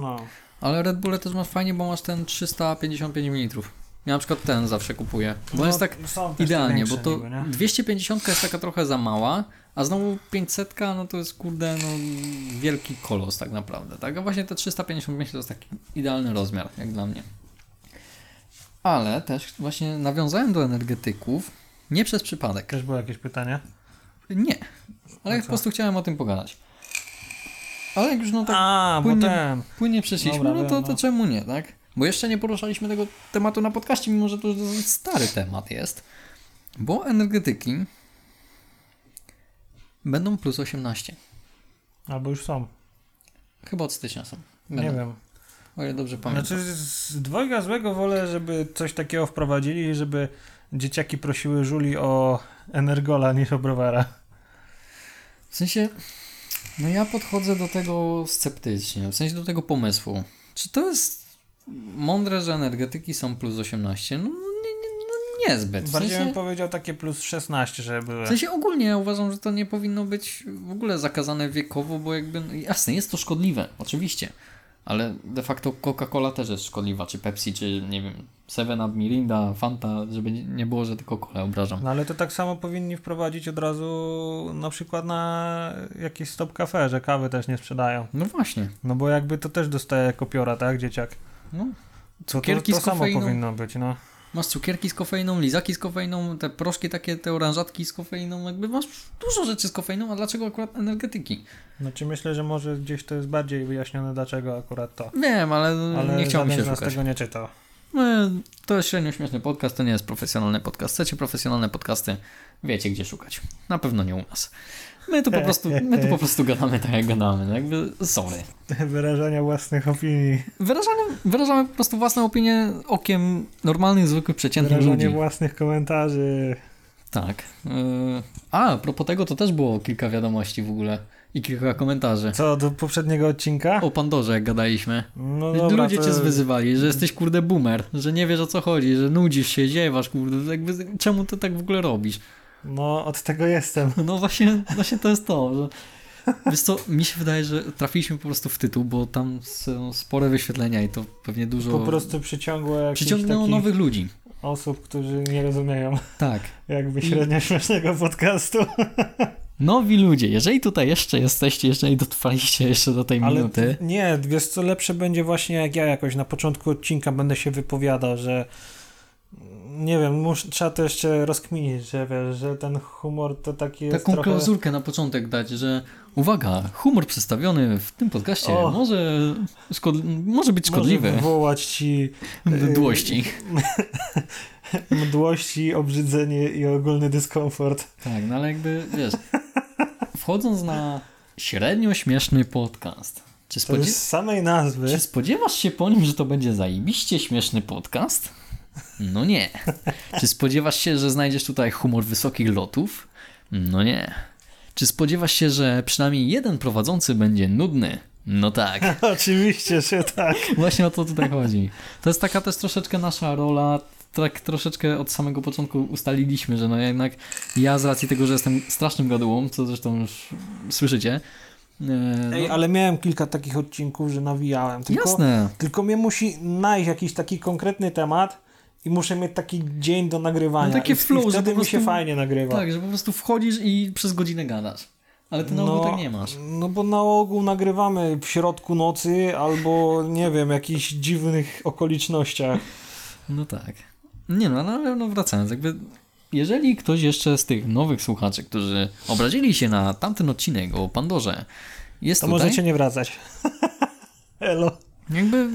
No. Ale Red Bulle też masz fajnie, bo masz ten 355 ml. Ja na przykład ten zawsze kupuję. Bo No, jest tak idealnie, bo to niby, nie? 250 jest taka trochę za mała, a znowu 500 no to jest kurde no wielki kolos tak naprawdę, tak? A właśnie te 350 myślę to jest taki idealny rozmiar, jak dla mnie. Ale też właśnie nawiązałem do energetyków nie przez przypadek. Też było jakieś pytanie? Nie, ale po prostu chciałem o tym pogadać. Ale jak już no tak A, płynnie, płynnie przeszliśmy, Dobra, no wiem, to, to no. czemu nie, tak? Bo jeszcze nie poruszaliśmy tego tematu na podcaście, mimo że to już dosyć stary temat jest. Bo energetyki będą plus 18. Albo już są. Chyba od stycznia są. Nie Będą. wiem. O ile dobrze pamiętam. Znaczy z dwojga złego wolę, żeby coś takiego wprowadzili, żeby dzieciaki prosiły Żuli o Energola niż o browara. W sensie, no ja podchodzę do tego sceptycznie, w sensie do tego pomysłu. Czy to jest mądre, że energetyki są plus 18? No no niezbyt. W Bardziej sensie, bym powiedział takie plus 16, żeby były. w sensie ogólnie ja uważam, że to nie powinno być w ogóle zakazane wiekowo, bo jakby, no jasne, jest to szkodliwe, oczywiście. Ale de facto Coca-Cola też jest szkodliwa, czy Pepsi, czy nie wiem, Seven Up, Mirinda, Fanta, żeby nie- było, że tylko Cola obrażam. No ale to tak samo powinni wprowadzić od razu na przykład na jakieś stop cafe, że kawy też nie sprzedają. No właśnie. No bo jakby to też dostaje kopiora, tak, dzieciak? No. To, to, Cukierki to z samo kofeiną. powinno być, no. Masz cukierki z kofeiną, lizaki z kofeiną, te proszki takie, te oranżatki z kofeiną, jakby masz dużo rzeczy z kofeiną, a dlaczego akurat energetyki? Znaczy myślę, że może gdzieś to jest bardziej wyjaśnione, dlaczego akurat to. Wiem, ale, Ale nie chciał mi żaden się szukać. tego nie czytał. No, to jest średnio śmieszny podcast, to nie jest profesjonalny podcast. Chcecie profesjonalne podcasty, wiecie gdzie szukać. Na pewno nie u nas. My tu po prostu, my tu po [laughs] prostu gadamy tak jak gadamy, no jakby sorry. Wyrażania własnych opinii. Wyrażamy, wyrażamy po prostu własne opinie okiem normalnych, zwykłych, przeciętnych Wyrażanie ludzi. własnych komentarzy. Tak. Yy, A, a propos tego to też było kilka wiadomości w ogóle i kilka komentarzy. Co, do poprzedniego odcinka? O Pandorze jak gadaliśmy. No dobra, Ludzie to... cię zwyzywali, że jesteś kurde boomer, że nie wiesz o co chodzi, że nudzisz się, ziewasz kurde, jakby czemu ty tak w ogóle robisz? No, od tego jestem. No właśnie, właśnie to jest to, że wiesz co, mi się wydaje, że trafiliśmy po prostu w tytuł, bo tam są spore wyświetlenia i to pewnie dużo Po prostu przyciągło przyciągnęło nowych ludzi. osób, którzy nie rozumieją Tak. jakby średnio śmiesznego podcastu. [laughs] Nowi ludzie, jeżeli tutaj jeszcze jesteście, jeżeli dotrwaliście jeszcze do tej Ale minuty, nie, wiesz co, lepsze będzie właśnie jak ja jakoś na początku odcinka będę się wypowiadał, że Nie wiem, mus, trzeba to jeszcze rozkminić, że wiesz, że ten humor to taki jest Taką trochę... klauzulkę na początek dać, że uwaga, humor przedstawiony w tym podcaście O. może, szkod... może być szkodliwy. Może wywołać ci [laughs] e, Mdłości. [laughs] mdłości, obrzydzenie i ogólny dyskomfort. Tak, no ale jakby, wiesz, wchodząc na średnio śmieszny podcast, czy, To spodzie... już z samej nazwy. czy spodziewasz się po nim, że to będzie zajebiście śmieszny podcast? No nie. Czy spodziewasz się, że znajdziesz tutaj humor wysokich lotów? No nie. Czy spodziewasz się, że przynajmniej jeden prowadzący będzie nudny? No tak. [laughs] Oczywiście, że tak. Właśnie o to tutaj chodzi. To jest taka też troszeczkę nasza rola. Tak troszeczkę od samego początku ustaliliśmy, że no jednak ja z racji tego, że jestem strasznym gadułą, co zresztą już słyszycie. e, no, Ej, ale miałem kilka takich odcinków, że nawijałem. Tylko, Jasne. Tylko mnie musi najść jakiś taki konkretny temat i muszę mieć taki dzień do nagrywania. No takie I, flow, i wtedy mi się fajnie nagrywa. Tak, że po prostu wchodzisz i przez godzinę gadasz. Ale ty na ogół tak nie masz. No bo na ogół nagrywamy w środku nocy albo nie wiem, jakichś dziwnych okolicznościach. No tak. Nie no, no ale no wracając, jakby jeżeli ktoś jeszcze z tych nowych słuchaczy, którzy obrazili się na tamten odcinek o Pandorze, jest To tutaj, możecie nie wracać. [laughs] Elo. jakby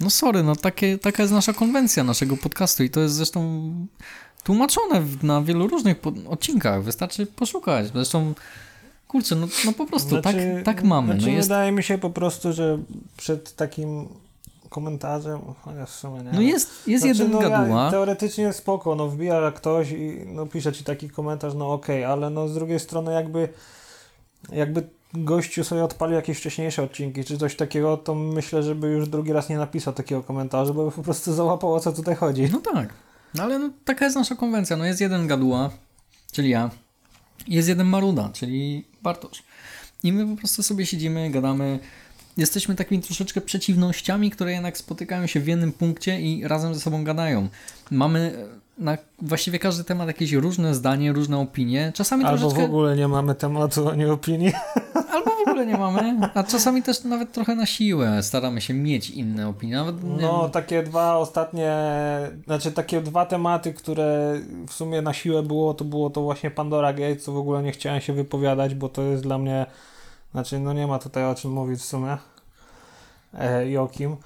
no sorry, no takie, taka jest nasza konwencja naszego podcastu i to jest zresztą tłumaczone na wielu różnych odcinkach, wystarczy poszukać. Zresztą kurczę, no, no po prostu tak, tak mamy. Znaczy, no jest, Wydaje mi się po prostu, że przed takim komentarzem, chociaż w sumie nie. no jest, jest jeden no, gaduła. Ja, teoretycznie spoko, no wbija ktoś i no, pisze ci taki komentarz, no okej, ale no z drugiej strony jakby jakby gościu sobie odpalił jakieś wcześniejsze odcinki czy coś takiego, to myślę, żeby już drugi raz nie napisał takiego komentarza, bo by po prostu załapał o co tutaj chodzi. No tak. No ale no, taka jest nasza konwencja. No jest jeden gaduła, czyli ja. Jest jeden maruda, czyli Bartosz. I my po prostu sobie siedzimy, gadamy. Jesteśmy takimi troszeczkę przeciwnościami, które jednak spotykają się w jednym punkcie i razem ze sobą gadają. Mamy e, na właściwie każdy temat jakieś różne zdanie, różne opinie. Czasami Albo troszeczkę... w ogóle nie mamy tematu ani opinii. [laughs] Nie mamy, a czasami też nawet trochę na siłę staramy się mieć inne opinie. Nawet, No, wiem, takie dwa ostatnie, znaczy takie dwa tematy, które w sumie na siłę było, to było to właśnie Pandora Gate, co w ogóle nie chciałem się wypowiadać, bo to jest dla mnie, znaczy no nie ma tutaj o czym mówić w sumie e, i o kim,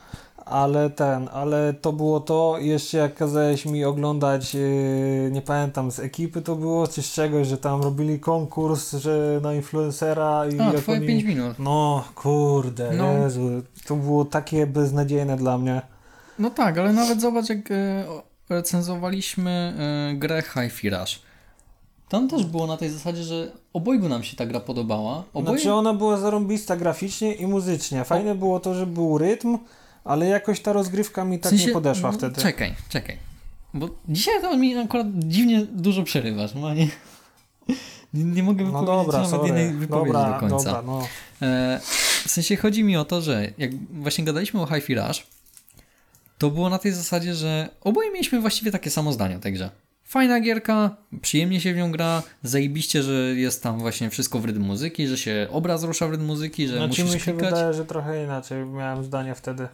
ale ten, ale to było to, jeszcze jak kazałeś mi oglądać, e, nie pamiętam, z ekipy to było, czy z czegoś, że tam robili konkurs, że na influencera i a, twoje oni- 5 minut. No, kurde, No. Jezu, to było takie beznadziejne dla mnie. No tak, ale nawet zobacz, jak e, o- recenzowaliśmy e, grę Hi-Fi Rush. Tam też było na tej zasadzie, że obojgu nam się ta gra podobała. Oboje... Znaczy ona była zarąbista graficznie i muzycznie. Fajne było to, że był rytm, ale jakoś ta rozgrywka mi W tak sensie- nie podeszła no, wtedy. Czekaj, czekaj. Bo dzisiaj to mi akurat dziwnie dużo przerywasz. No, nie, nie, nie mogę No wypowiedzieć dobra, nawet sorry. jednej wypowiedzi Dobra, do końca. dobra, no. E, w sensie chodzi mi o to, że jak właśnie gadaliśmy o Hi-Fi Rush, to było na tej zasadzie, że oboje mieliśmy właściwie takie samo zdanie o tej grze. Fajna gierka, przyjemnie się w nią gra, zajebiście, że jest tam właśnie wszystko w rytm muzyki, że się obraz rusza w rytm muzyki, że Znaczy musisz mi się klikać, wydaje, że trochę inaczej miałem zdanie wtedy.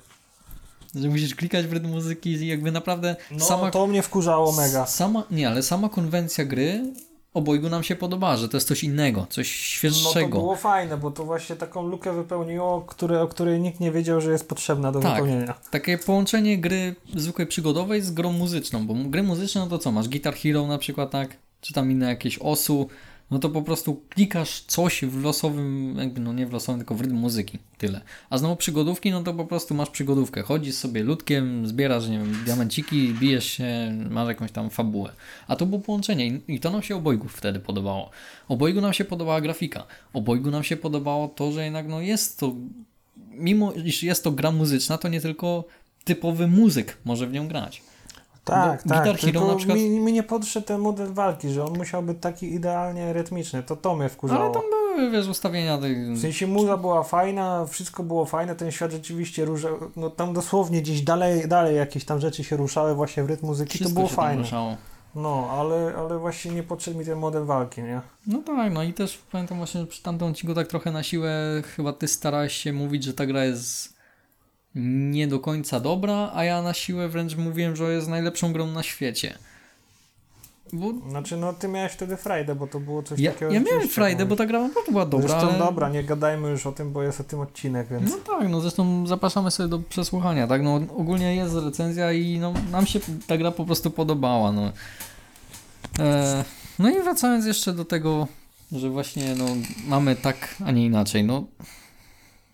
Że musisz klikać w rytm muzyki i jakby naprawdę No sama, to mnie wkurzało mega. sama, nie, ale sama konwencja gry obojgu nam się podoba, że to jest coś innego, coś No to świeższego. było fajne, bo to właśnie taką lukę wypełniło, które, o której nikt nie wiedział, że jest potrzebna do Tak. wypełnienia. Takie połączenie gry zwykłej przygodowej z grą muzyczną, bo gry muzyczne no to co, masz Guitar Hero na przykład, tak? Czy tam inne jakieś osu, no to po prostu klikasz coś w losowym, jakby no nie w losowym, tylko w rytm muzyki, tyle. A znowu przygodówki, no to po prostu masz przygodówkę, chodzisz sobie ludkiem, zbierasz, nie wiem, diamenciki, bijesz się, masz jakąś tam fabułę. A to było połączenie i- to nam się obojgu wtedy podobało. Obojgu nam się podobała grafika, obojgu nam się podobało to, że jednak no jest to mimo iż jest to gra muzyczna, to nie tylko typowy muzyk może w nią grać. Tak, tak. Guitar Hero tylko przykład- mi, mi nie podszedł ten model walki, że on musiał być taki idealnie rytmiczny. To to mnie wkurzało. Ale tam były, wiesz, ustawienia tej... W sensie muza była fajna, wszystko było fajne, ten świat rzeczywiście ruszał, no tam dosłownie gdzieś dalej, dalej jakieś tam rzeczy się ruszały właśnie w rytm muzyki, Wszystko to było fajne. ruszało. No, ale, ale właśnie nie podszedł mi ten model walki, nie? No tak, no i też pamiętam właśnie, że przy tamtym odcinku tak trochę na siłę chyba ty starałeś się mówić, że ta gra jest nie do końca dobra, a ja na siłę wręcz mówiłem, że jest najlepszą grą na świecie. Bo Znaczy, no ty miałeś wtedy frajdę, bo to było coś ja, takiego... ja miałem frajdę, bo ta gra naprawdę była dobra. Zresztą ale... dobra, nie gadajmy już o tym, bo jest o tym odcinek, więc... No tak, no zresztą zapraszamy sobie do przesłuchania, tak? No ogólnie jest recenzja i no, nam się ta gra po prostu podobała, no. E, no i wracając jeszcze do tego, że właśnie no, mamy tak, a nie inaczej, no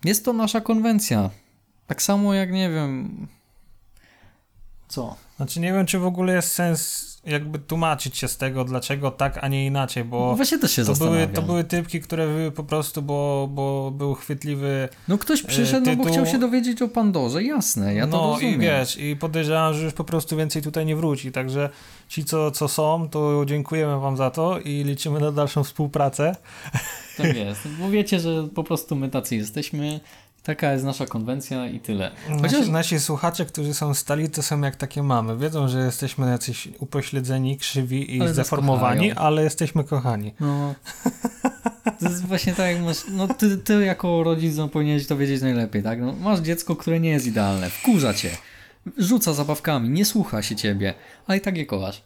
jest to nasza konwencja. Tak samo jak, nie wiem... Co? Znaczy nie wiem, czy w ogóle jest sens jakby tłumaczyć się z tego, dlaczego tak, a nie inaczej, bo Właśnie też się to były, to były typki, które były po prostu, bo, bo był chwytliwy No ktoś przyszedł, no bo tytuł- chciał się dowiedzieć o Pandorze, jasne, ja to no rozumiem. i wiesz, i podejrzewam, że już po prostu więcej tutaj nie wróci, także ci, co, co są, to dziękujemy wam za to i liczymy na dalszą współpracę. Tak jest, bo wiecie, że po prostu my tacy jesteśmy, taka jest nasza konwencja i tyle. Chociaż Nasi, nasi słuchacze, którzy są stali, to są jak takie mamy. Wiedzą, że jesteśmy jacyś upośledzeni, krzywi i Ale zdeformowani, ale jesteśmy kochani. No. To jest właśnie tak, jak masz. No ty, ty jako rodzic no, powinieneś to wiedzieć najlepiej, tak? No, masz dziecko, które nie jest idealne, wkurza cię, rzuca zabawkami, nie słucha się ciebie, ale i tak je kochasz.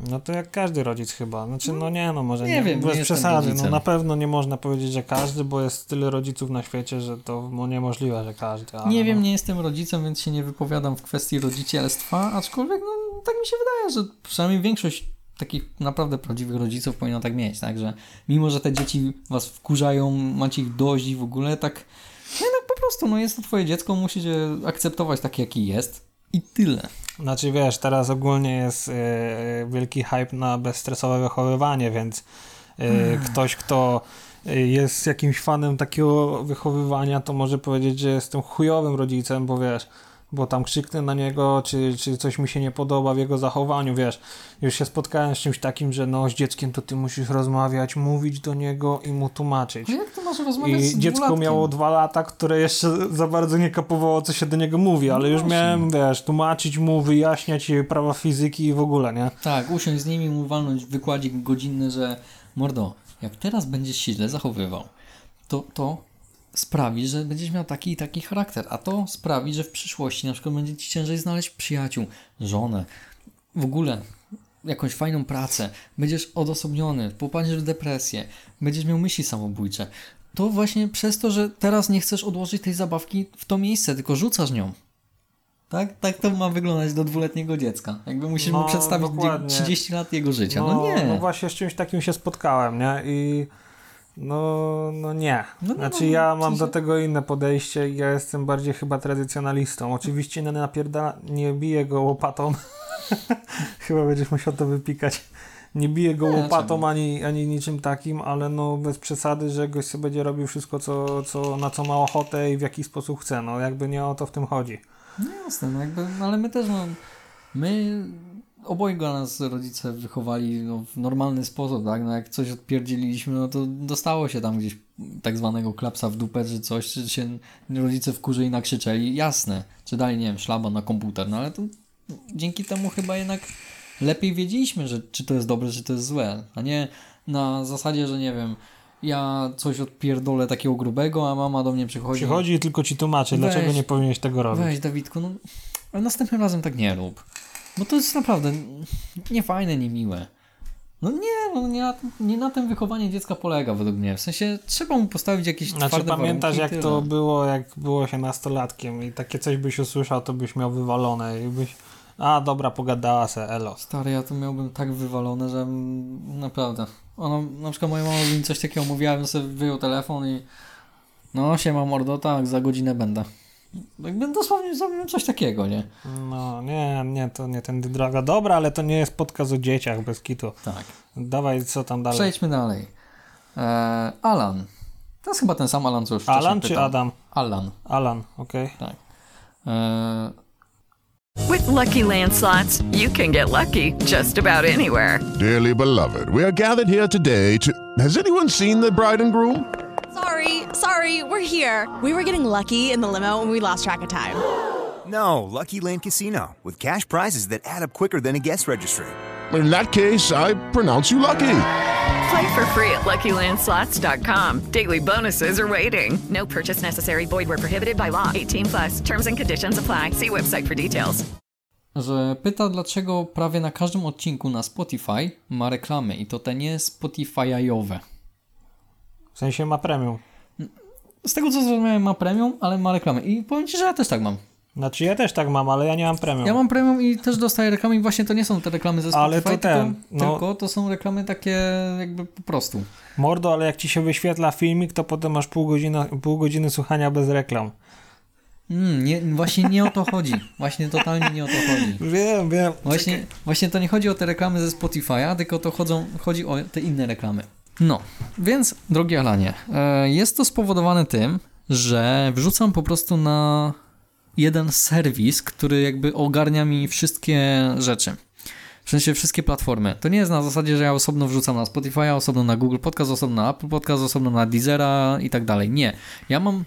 No to jak każdy rodzic chyba. Znaczy, no nie, no może Nie nie, wiem, bez nie przesady. No na pewno nie można powiedzieć, że każdy, bo jest tyle rodziców na świecie, że to no, niemożliwe, że każdy. Nie wiem, no. nie jestem rodzicem, więc się nie wypowiadam w kwestii rodzicielstwa, aczkolwiek no, tak mi się wydaje, że przynajmniej większość takich naprawdę prawdziwych rodziców powinno tak mieć, tak, że mimo, że te dzieci was wkurzają, macie ich dość i w ogóle tak, no jednak po prostu, no jest to twoje dziecko, musicie akceptować takie, jaki jest i tyle. Znaczy wiesz, teraz ogólnie jest e, wielki hype na bezstresowe wychowywanie, więc e, ktoś, kto jest jakimś fanem takiego wychowywania, to może powiedzieć, że jestem chujowym rodzicem, bo wiesz, bo tam krzyknę na niego, czy, czy coś mi się nie podoba w jego zachowaniu, wiesz. Już się spotkałem z czymś takim, że no z dzieckiem to ty musisz rozmawiać, mówić do niego i mu tłumaczyć. No jak to masz rozmawiać z I dziecko dwulatkiem? miało dwa lata, które jeszcze za bardzo nie kapowało, co się do niego mówi, ale No już właśnie. miałem, wiesz, tłumaczyć mu, wyjaśniać prawa fizyki i w ogóle, nie? Tak, usiąść z nimi, mu walnąć wykładzik godzinny, że mordo, jak teraz będziesz się źle zachowywał, to to sprawi, że będziesz miał taki i taki charakter, a to sprawi, że w przyszłości na przykład będzie ci ciężej znaleźć przyjaciół, żonę, w ogóle jakąś fajną pracę, będziesz odosobniony, popadniesz w depresję, będziesz miał myśli samobójcze. To właśnie przez to, że teraz nie chcesz odłożyć tej zabawki w to miejsce, tylko rzucasz nią. Tak? Tak to ma wyglądać do dwuletniego dziecka. Jakby musisz No, mu przedstawić dokładnie. 30 lat jego życia. No, nie. No właśnie z czymś takim się spotkałem, nie? I no, no nie. No, no, Znaczy no, ja w mam do tego inne podejście i ja jestem bardziej chyba tradycjonalistą. Oczywiście nie napierda, nie biję go łopatą. [laughs] chyba będziesz musiał to wypikać. Nie biję go Nie, łopatą czemu? ani, ani niczym takim, ale no bez przesady, że gość sobie będzie robił wszystko, co, co, na co ma ochotę i w jaki sposób chce. No jakby nie o to w tym chodzi. No jasne, no jakby, no ale my też, no, my obojga nas rodzice wychowali no, w normalny sposób, tak? No jak coś odpierdzieliliśmy, no to dostało się tam gdzieś tak zwanego klapsa w dupę, czy coś, czy się rodzice wkurzyli, nakrzyczeli, jasne, czy dali, nie wiem, szlaba na komputer, no ale to dzięki temu chyba jednak lepiej wiedzieliśmy, że czy to jest dobre, czy to jest złe, a nie na zasadzie, że nie wiem, ja coś odpierdolę takiego grubego, a mama do mnie przychodzi. Przychodzi i tylko ci tłumaczy, Weź. dlaczego nie powinieneś tego robić. Weź Dawidku, no ale następnym razem tak nie rób. Bo to jest naprawdę niefajne, niemiłe. No nie, no nie, na- nie na tym wychowanie dziecka polega według mnie. W sensie trzeba mu postawić jakieś Znaczy twarde pamiętasz jak to było, jak było się nastolatkiem i takie coś byś usłyszał, to byś miał wywalone i byś... A dobra, pogadała se, elo. Stary, ja to miałbym tak wywalone, że naprawdę. Ono, na przykład moja mama mi coś takiego mówiła, bym sobie wyjął telefon i no siema mordo, tak, za godzinę będę. Jakby dosłownie zrobiłem coś takiego, nie? No nie, nie, to nie tędy droga. Dobra, ale to nie jest podcast o dzieciach bez kitu. Tak. Dawaj, co tam dalej? Przejdźmy dalej. Eee, Alan. To jest chyba ten sam Alan, co już wcześniej Alan czy pytał. Adam? Alan, Alan, okej. tak. Eee, With Lucky Land slots, you can get lucky just about anywhere. Dearly beloved, we are gathered here today to. Has anyone seen the bride and groom? Sorry, sorry, we're here. We were getting lucky in the limo and we lost track of time. No, Lucky Land Casino, with cash prizes that add up quicker than a guest registry. In that case, I pronounce you lucky. Play for free at LuckyLandSlots.com. Daily bonuses are waiting. No purchase necessary. Void were prohibited by law. 18 plus. Terms and conditions apply. See website for details. Że pyta, dlaczego prawie na każdym odcinku na Spotify ma reklamy i to te nie Spotify'owe. W sensie ma premium. Z tego co zrozumiałem ma premium, ale ma reklamy. I powiem Ci, że ja też tak mam. Znaczy ja też tak mam, ale ja nie mam premium. Ja mam premium i też dostaję reklamy i właśnie to nie są te reklamy ze Spotify, Ale to tylko, ten, no- tylko to są reklamy takie jakby po prostu. Mordo, ale jak ci się wyświetla filmik, to potem masz pół godziny, pół godziny słuchania bez reklam. Mm, nie, właśnie nie o to chodzi. Właśnie totalnie nie o to chodzi. Wiem, wiem. Właśnie, właśnie to nie chodzi o te reklamy ze Spotify'a, tylko to chodzą, chodzi o te inne reklamy. No, więc drogi Alanie, e, jest to spowodowane tym, że wrzucam po prostu na jeden serwis, który jakby ogarnia mi wszystkie rzeczy. W sensie wszystkie platformy. To nie jest na zasadzie, że ja osobno wrzucam na Spotify'a, osobno na Google Podcast, osobno na Apple Podcast, osobno na Deezera i tak dalej. Nie. Ja mam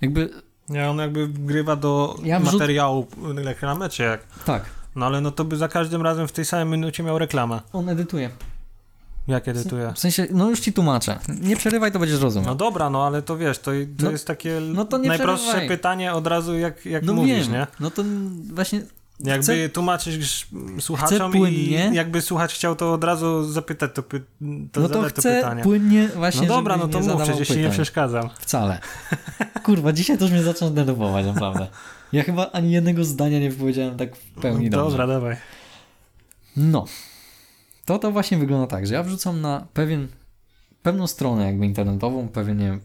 jakby... Nie, on jakby wgrywa do Ja materiału reklamę, czy jak? Tak, No ale no to by za każdym razem w tej samej minucie miał reklamę. on edytuje. Jak edytuje? W sensie, no już ci tłumaczę. Nie przerywaj, to będziesz rozumiał. No dobra, no ale to wiesz, to, to No- jest takie no to nie najprostsze przerywaj. pytanie od razu jak, jak No mówisz, wiem, nie? no to właśnie Jakby Chcę- tłumaczysz słuchaczom płynnie. i jakby słuchacz chciał to od razu zapytać, to, py, to no to chcę pytanie. płynnie właśnie, No dobra, no to mów, przecież ci nie pytań. przeszkadzam. Wcale. [laughs] Kurwa, dzisiaj to już mnie zaczyna denerwować, naprawdę. Ja chyba ani jednego zdania nie wypowiedziałem tak w pełni dobrze. Dobra, dawaj. No. To to właśnie wygląda tak, że ja wrzucam na pewien, pewną stronę jakby internetową, pewien nie wiem,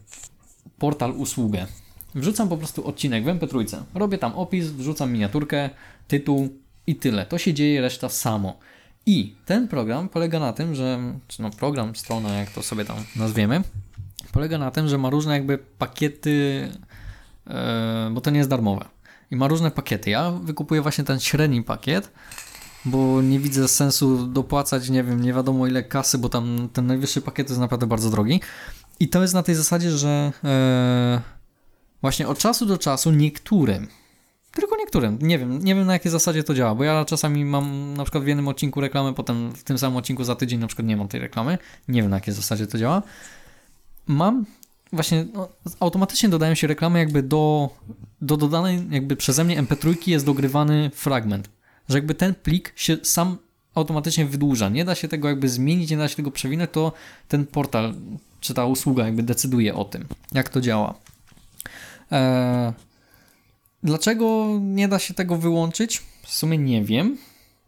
portal, usługę. Wrzucam po prostu odcinek w MP3. Robię tam opis, wrzucam miniaturkę, tytuł i tyle. To się dzieje reszta samo. I ten program polega na tym, że, czy no program, strona, jak to sobie tam nazwiemy, polega na tym, że ma różne jakby pakiety, e, bo to nie jest darmowe. I ma różne pakiety. Ja wykupuję właśnie ten średni pakiet, bo nie widzę sensu dopłacać, nie wiem, nie wiadomo ile kasy, bo tam ten najwyższy pakiet jest naprawdę bardzo drogi. I to jest na tej zasadzie, że e, właśnie od czasu do czasu niektórym, tylko niektórym, nie wiem, nie wiem na jakiej zasadzie to działa, bo ja czasami mam na przykład w jednym odcinku reklamę, potem w tym samym odcinku za tydzień na przykład nie mam tej reklamy, nie wiem na jakiej zasadzie to działa. Mam właśnie, no, automatycznie dodają się reklamy jakby do, do dodanej jakby przeze mnie MP3 jest dogrywany fragment, że jakby ten plik się sam automatycznie wydłuża, nie da się tego jakby zmienić, nie da się tego przewinąć, to ten portal czy ta usługa jakby decyduje o tym, jak to działa. Eee, dlaczego nie da się tego wyłączyć? W sumie nie wiem.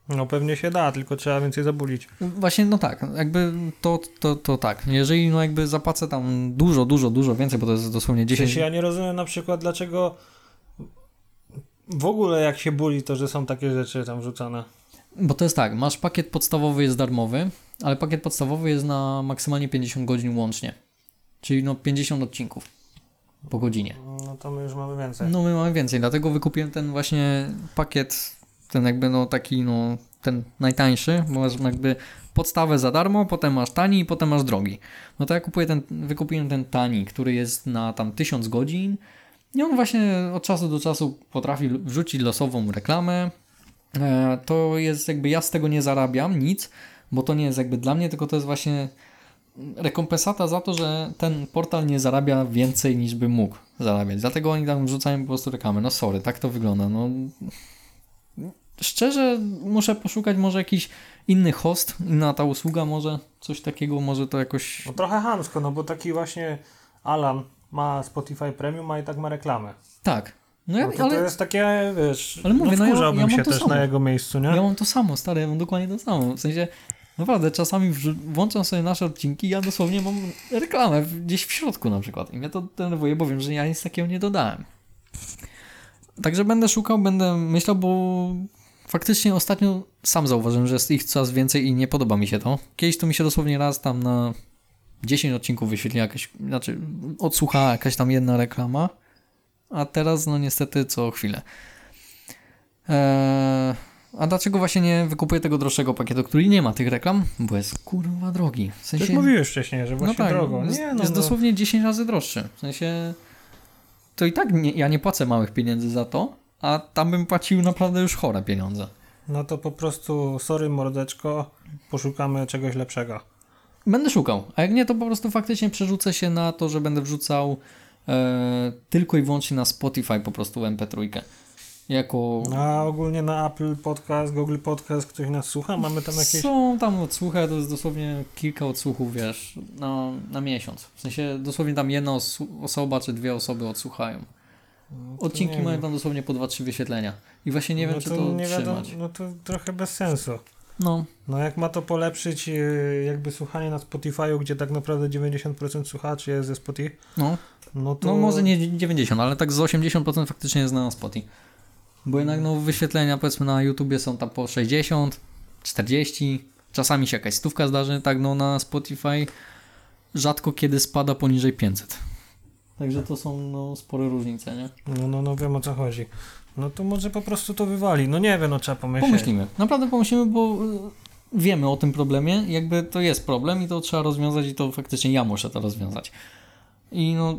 No pewnie się da, tylko trzeba więcej zabulić. Właśnie, no tak, jakby to, to, to tak. Jeżeli no jakby zapłacę tam dużo, dużo, dużo więcej, bo to jest dosłownie W 10... sensie ja nie rozumiem na przykład dlaczego w ogóle jak się buli to, że są takie rzeczy tam wrzucane. Bo to jest tak, masz pakiet podstawowy jest darmowy, ale pakiet podstawowy jest na maksymalnie 50 godzin łącznie. Czyli no 50 odcinków po godzinie. No to my już mamy więcej. No my mamy więcej, dlatego wykupiłem ten właśnie pakiet, ten jakby no taki no ten najtańszy, bo masz jakby podstawę za darmo, potem masz tani i potem masz drogi. No to ja kupuję ten, wykupiłem ten tani, który jest na tam 1000 godzin i on właśnie od czasu do czasu potrafi wrzucić losową reklamę. E, To jest jakby ja z tego nie zarabiam nic, bo to nie jest jakby dla mnie, tylko to jest właśnie rekompensata za to, że ten portal nie zarabia więcej niż by mógł zarabiać. Dlatego oni tam wrzucają po prostu reklamy. No sorry, tak to wygląda. No, szczerze muszę poszukać może jakiś inny host, inna ta usługa, może coś takiego, może to jakoś... No trochę hamsko, no bo taki właśnie Alan ma Spotify Premium, a i tak ma reklamę. Tak. No ja, No to, ale to jest takie, wiesz, Ale mówię, no no ja- ja mam się to też samo. na jego miejscu, nie? ja mam to samo, stary, ja mam dokładnie to samo. W sensie, naprawdę, czasami włączam sobie nasze odcinki ja dosłownie mam reklamę gdzieś w środku na przykład. I mnie to denerwuje, bo wiem, że ja nic takiego nie dodałem. Także będę szukał, będę myślał, bo faktycznie ostatnio sam zauważyłem, że jest ich coraz więcej i nie podoba mi się to. Kiedyś to mi się dosłownie raz tam na 10 odcinków wyświetliła jakaś, znaczy odsłuchała jakaś tam jedna reklama, a teraz no niestety co chwilę. Eee, a dlaczego właśnie nie wykupuję tego droższego pakietu, który nie ma tych reklam? Bo jest kurwa drogi. W sensie, mówiłeś wcześniej, że właśnie no tak, drogo. Jest, Nie, no, jest no. dosłownie 10 razy droższy. W sensie to i tak nie, ja nie płacę małych pieniędzy za to, a tam bym płacił naprawdę już chore pieniądze. no to po prostu, sorry mordeczko, poszukamy czegoś lepszego. Będę szukał, a jak nie, to po prostu faktycznie przerzucę się na to, że będę wrzucał e, tylko i wyłącznie na Spotify po prostu MP3. Jako... A ogólnie na Apple Podcast, Google Podcast ktoś nas słucha? Mamy tam jakieś... Są tam odsłuchy, to jest dosłownie kilka odsłuchów, wiesz, na, na miesiąc. W sensie dosłownie tam jedna osu- osoba czy dwie osoby odsłuchają. Odcinki nie mają tam dosłownie po 2-3 wyświetlenia. I właśnie nie wiem, no czy to nie wiadomo. No to trochę bez sensu. No, No jak ma to polepszyć e, jakby słuchanie na Spotify'u, gdzie tak naprawdę 90% słuchaczy jest ze Spotify, no. no to... No może nie 90, ale tak z 80% faktycznie jest na Spotify. Bo jednak no, wyświetlenia powiedzmy na YouTubie są tam po 60, 40, czasami się jakaś stówka zdarzy, tak no na Spotify rzadko kiedy spada poniżej 500. Także to są no, spore różnice, nie? No, no, no wiem o co chodzi. No to może po prostu to wywali. No nie wiem, no trzeba pomyśleć. Pomyślimy. Naprawdę pomyślimy, bo y, wiemy o tym problemie, jakby to jest problem i to trzeba rozwiązać i to faktycznie ja muszę to rozwiązać. I no,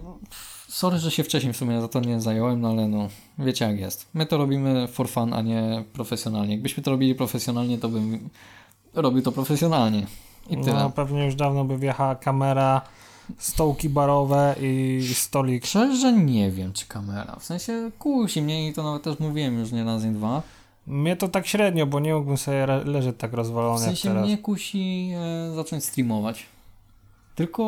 sorry, że się wcześniej w sumie za to nie zająłem, no ale no, wiecie jak jest. My to robimy for fun, a nie profesjonalnie. Jakbyśmy to robili profesjonalnie, to bym robił to profesjonalnie. I tyle. No pewnie już dawno by wjechała kamera, stołki barowe i stolik. Szczerze nie wiem, czy kamera. W sensie kusi mnie i to nawet też mówiłem już nie raz, nie dwa. Mnie to tak średnio, bo nie mógłbym sobie leżeć tak rozwalony W sensie jak teraz. mnie kusi e, zacząć streamować. Tylko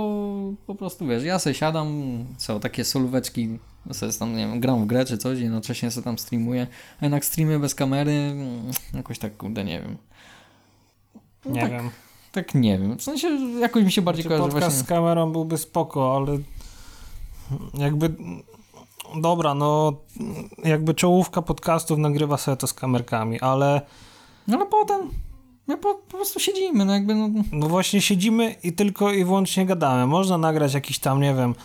po prostu wiesz, ja sobie siadam, co, takie solóweczki, sobie tam, nie wiem, gram w grę czy coś, jednocześnie sobie tam streamuję, a jednak streamy bez kamery, mm, jakoś tak, kurde, nie wiem. No Nie tak, wiem. Tak nie wiem, w sensie jakoś mi się bardziej Czy kojarzy podcast właśnie... z kamerą byłby spoko, ale jakby dobra, no jakby czołówka podcastów nagrywa sobie to z kamerkami, ale No ale potem my po, po prostu siedzimy, no jakby, no, no właśnie siedzimy i tylko i wyłącznie gadamy. Można nagrać jakiś tam, nie wiem,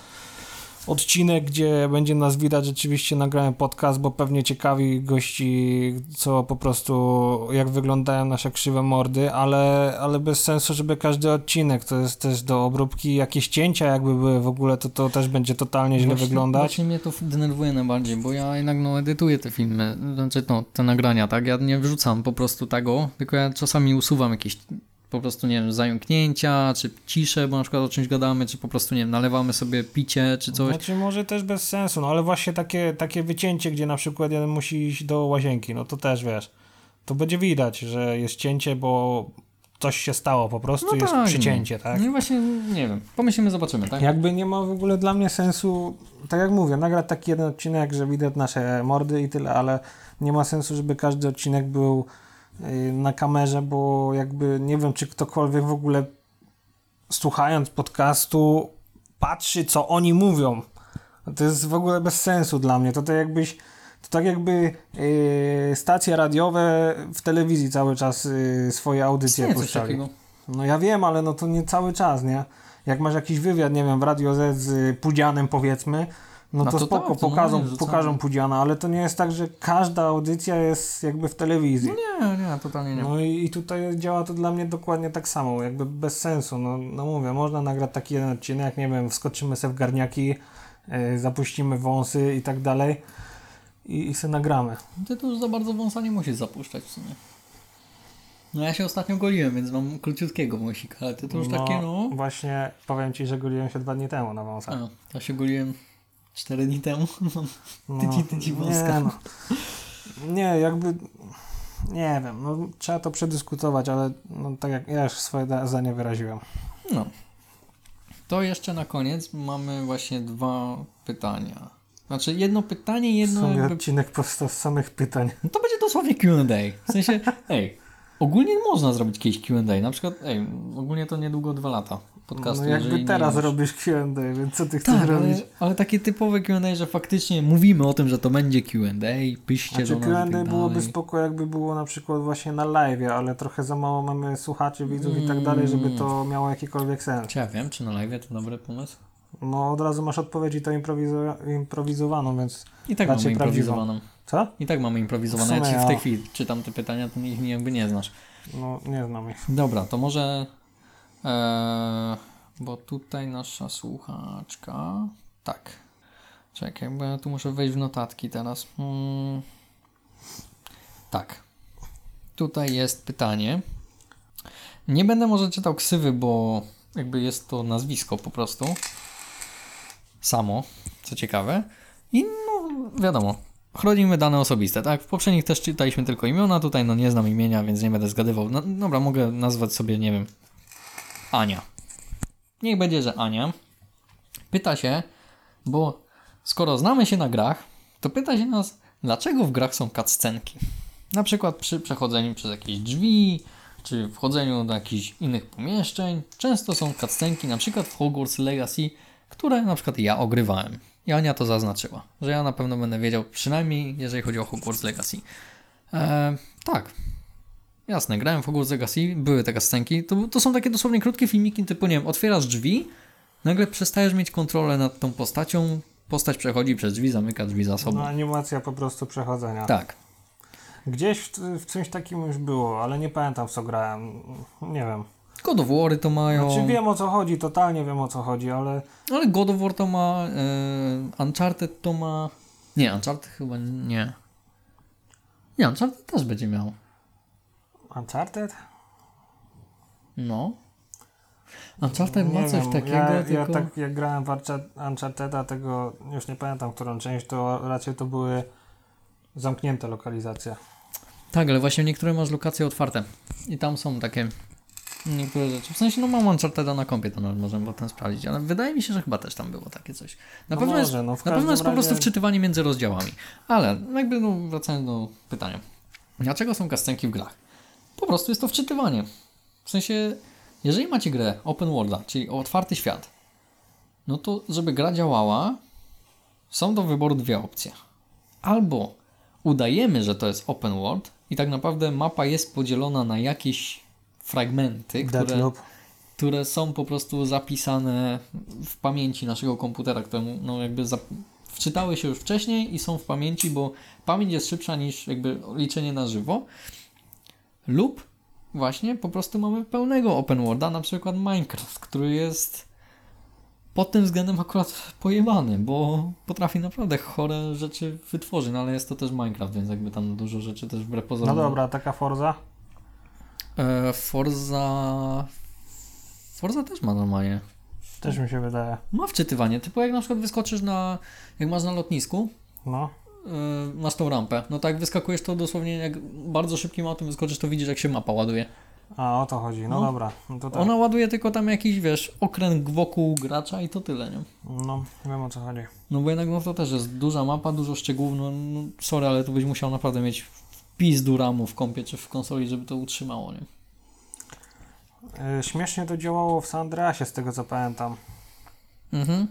odcinek, gdzie będzie nas widać, rzeczywiście nagrałem podcast, bo pewnie ciekawi gości, co po prostu, jak wyglądają nasze krzywe mordy, ale, ale bez sensu, żeby każdy odcinek, to jest też do obróbki, jakieś cięcia jakby były w ogóle, to to też będzie totalnie źle Właśnie- wyglądać. Właśnie mnie to denerwuje najbardziej, bo ja jednak no, edytuję te filmy, znaczy no, te nagrania, tak? Ja nie wrzucam po prostu tego, tylko ja czasami usuwam jakieś po prostu, nie wiem, zająknięcia, czy ciszę, bo na przykład o czymś gadamy, czy po prostu, nie wiem, nalewamy sobie picie, czy coś. Znaczy może też bez sensu, no ale właśnie takie, takie wycięcie, gdzie na przykład jeden musi iść do łazienki, no to też wiesz, to będzie widać, że jest cięcie, bo coś się stało po prostu, jest przycięcie, no. tak? No i właśnie, nie wiem, pomyślimy, zobaczymy, tak? Jakby nie ma w ogóle dla mnie sensu, tak jak mówię, nagrać taki jeden odcinek, że widać nasze mordy i tyle, ale nie ma sensu, żeby każdy odcinek był na kamerze, bo jakby nie wiem, czy ktokolwiek w ogóle słuchając podcastu patrzy, co oni mówią. To jest w ogóle bez sensu dla mnie. To tak jakbyś to tak jakby yy, stacje radiowe w telewizji cały czas yy, swoje audycje puszczali. No ja wiem, ale no to nie cały czas, nie? Jak masz jakiś wywiad, nie wiem, w Radio Z z y, Pudzianem powiedzmy, no, No to, to spoko, tak, to pokażą, rzucamy. pokażą Pudziana, ale to nie jest tak, że każda audycja jest jakby w telewizji. Nie, nie, totalnie nie. No i, i tutaj działa to dla mnie dokładnie tak samo, jakby bez sensu. No, no mówię, można nagrać taki jeden odcinek, nie wiem, wskoczymy sobie w garniaki, yy, zapuścimy wąsy i tak dalej i, i se nagramy. Ty tu już za bardzo wąsa nie musisz zapuszczać w sumie. No ja się ostatnio goliłem, więc mam króciutkiego wąsika, ale ty to już takie, no... Właśnie powiem Ci, że goliłem się dwa dni temu na wąsach. A, ja się goliłem 4 dni temu. [laughs] No, Tyci, tyci wąska. Nie, no. nie, jakby nie wiem, no, trzeba to przedyskutować, ale no, tak jak ja już swoje da- zdanie wyraziłem. No. To jeszcze na koniec mamy właśnie dwa pytania. Znaczy jedno pytanie, W jedno sumie jakby... odcinek powstał z samych pytań. No to będzie dosłownie Q&A. W sensie, [laughs] ej, ogólnie można zrobić kiedyś Q&A. Na przykład, ej, ogólnie to niedługo dwa lata podcastu. No jakby nie teraz robisz Q&A, więc co ty chcesz Tak, ale, robić? ale takie typowe Q&A, że faktycznie mówimy o tym, że to będzie Q&A, piszcie Znaczy do nas i Q&A tak byłoby spoko, jakby było na przykład właśnie na live, ale trochę za mało mamy słuchaczy, widzów i tak dalej, żeby to Mm. miało jakikolwiek sens. Czy ja wiem, czy na live to dobry pomysł? No od razu masz odpowiedź i to improwizo- improwizowaną, więc I tak mamy prawdziwą. Co? I tak mamy improwizowane. W Ja ci w tej chwili czytam te pytania, to ich jakby nie znasz. No nie znam ich. Dobra, to może. E, bo tutaj nasza słuchaczka. Tak. Czekaj, bo ja tu muszę wejść w notatki teraz. Mm. Tak. Tutaj jest pytanie. Nie będę może czytał ksywy, bo jakby jest to nazwisko po prostu. Samo, co ciekawe. I no, wiadomo, chronimy dane osobiste, tak? W poprzednich też czytaliśmy tylko imiona, tutaj no nie znam imienia, więc nie będę zgadywał. No, dobra, mogę nazwać sobie, nie wiem, Ania. Niech będzie, że Ania. Pyta się, bo skoro znamy się na grach, to pyta się nas, dlaczego w grach są cutscenki. Na przykład przy przechodzeniu przez jakieś drzwi, czy wchodzeniu do jakichś innych pomieszczeń. Często są cutscenki, na przykład w Hogwarts Legacy, które na przykład ja ogrywałem. I Ania to zaznaczyła, że ja na pewno będę wiedział, przynajmniej jeżeli chodzi o Hogwarts Legacy. Eee, tak, Jasne, grałem w Hogwarts Legacy, były takie scenki. To, to są takie dosłownie krótkie filmiki, typu nie wiem, otwierasz drzwi, nagle przestajesz mieć kontrolę nad tą postacią, postać przechodzi przez drzwi, zamyka drzwi za sobą. No, animacja po prostu przechodzenia. Tak. Gdzieś w, w czymś takim już było, ale nie pamiętam w co grałem. Nie wiem. God of War to mają. Znaczy wiem o co chodzi, totalnie wiem o co chodzi, ale Ale God of War to ma, e, Uncharted to ma... Nie, Uncharted chyba nie. Nie, Uncharted też będzie miał. Uncharted? No. Uncharted ma coś wiem, takiego, ja, tylko... ja tak jak grałem w Unchar- Uncharteda, tego już nie pamiętam którą część, to raczej to były zamknięte lokalizacje. Tak, ale właśnie niektóre masz lokacje otwarte. I tam są takie niektóre rzeczy. W sensie, no mam Uncharteda na kompie, to nawet możemy potem sprawdzić, ale wydaje mi się, że chyba też tam było takie coś. Na No pewno jest, może, no w na pewno jest po każdym prostu razie- wczytywanie między rozdziałami. Ale jakby no, wracając do pytania. Dlaczego są kastenki w grach? Po prostu jest to wczytywanie. W sensie, jeżeli macie grę open worlda, czyli otwarty świat, no to żeby gra działała, są do wyboru dwie opcje. Albo udajemy, że to jest open world i tak naprawdę mapa jest podzielona na jakieś fragmenty, które, które są po prostu zapisane w pamięci naszego komputera, któremu no jakby wczytały się już wcześniej i są w pamięci, bo pamięć jest szybsza niż jakby liczenie na żywo. Lub właśnie po prostu mamy pełnego open worlda, na przykład Minecraft, który jest pod tym względem akurat pojebany, bo potrafi naprawdę chore rzeczy wytworzyć, no ale jest to też Minecraft, więc jakby tam dużo rzeczy też wbrew No pozorom. dobra, taka Forza? E, Forza... Forza też ma normalnie. Też mi się wydaje. Ma wczytywanie, typu jak na przykład wyskoczysz na... jak masz na lotnisku, No. e, masz tą rampę, no tak wyskakujesz to dosłownie jak bardzo szybkim autem wyskoczysz, to widzisz jak się mapa ładuje. A, o to chodzi. No, No. dobra. No to tak. Ona ładuje tylko tam jakiś, wiesz, okręg wokół gracza i to tyle, nie? No, wiem o co chodzi. No bo jednak no to też jest duża mapa, dużo szczegółów, no, no sorry, ale tu byś musiał naprawdę mieć wpis do ramu w kompie czy w konsoli, żeby to utrzymało, nie? E, Śmiesznie to działało w San Andreasie, z tego co pamiętam. Mhm.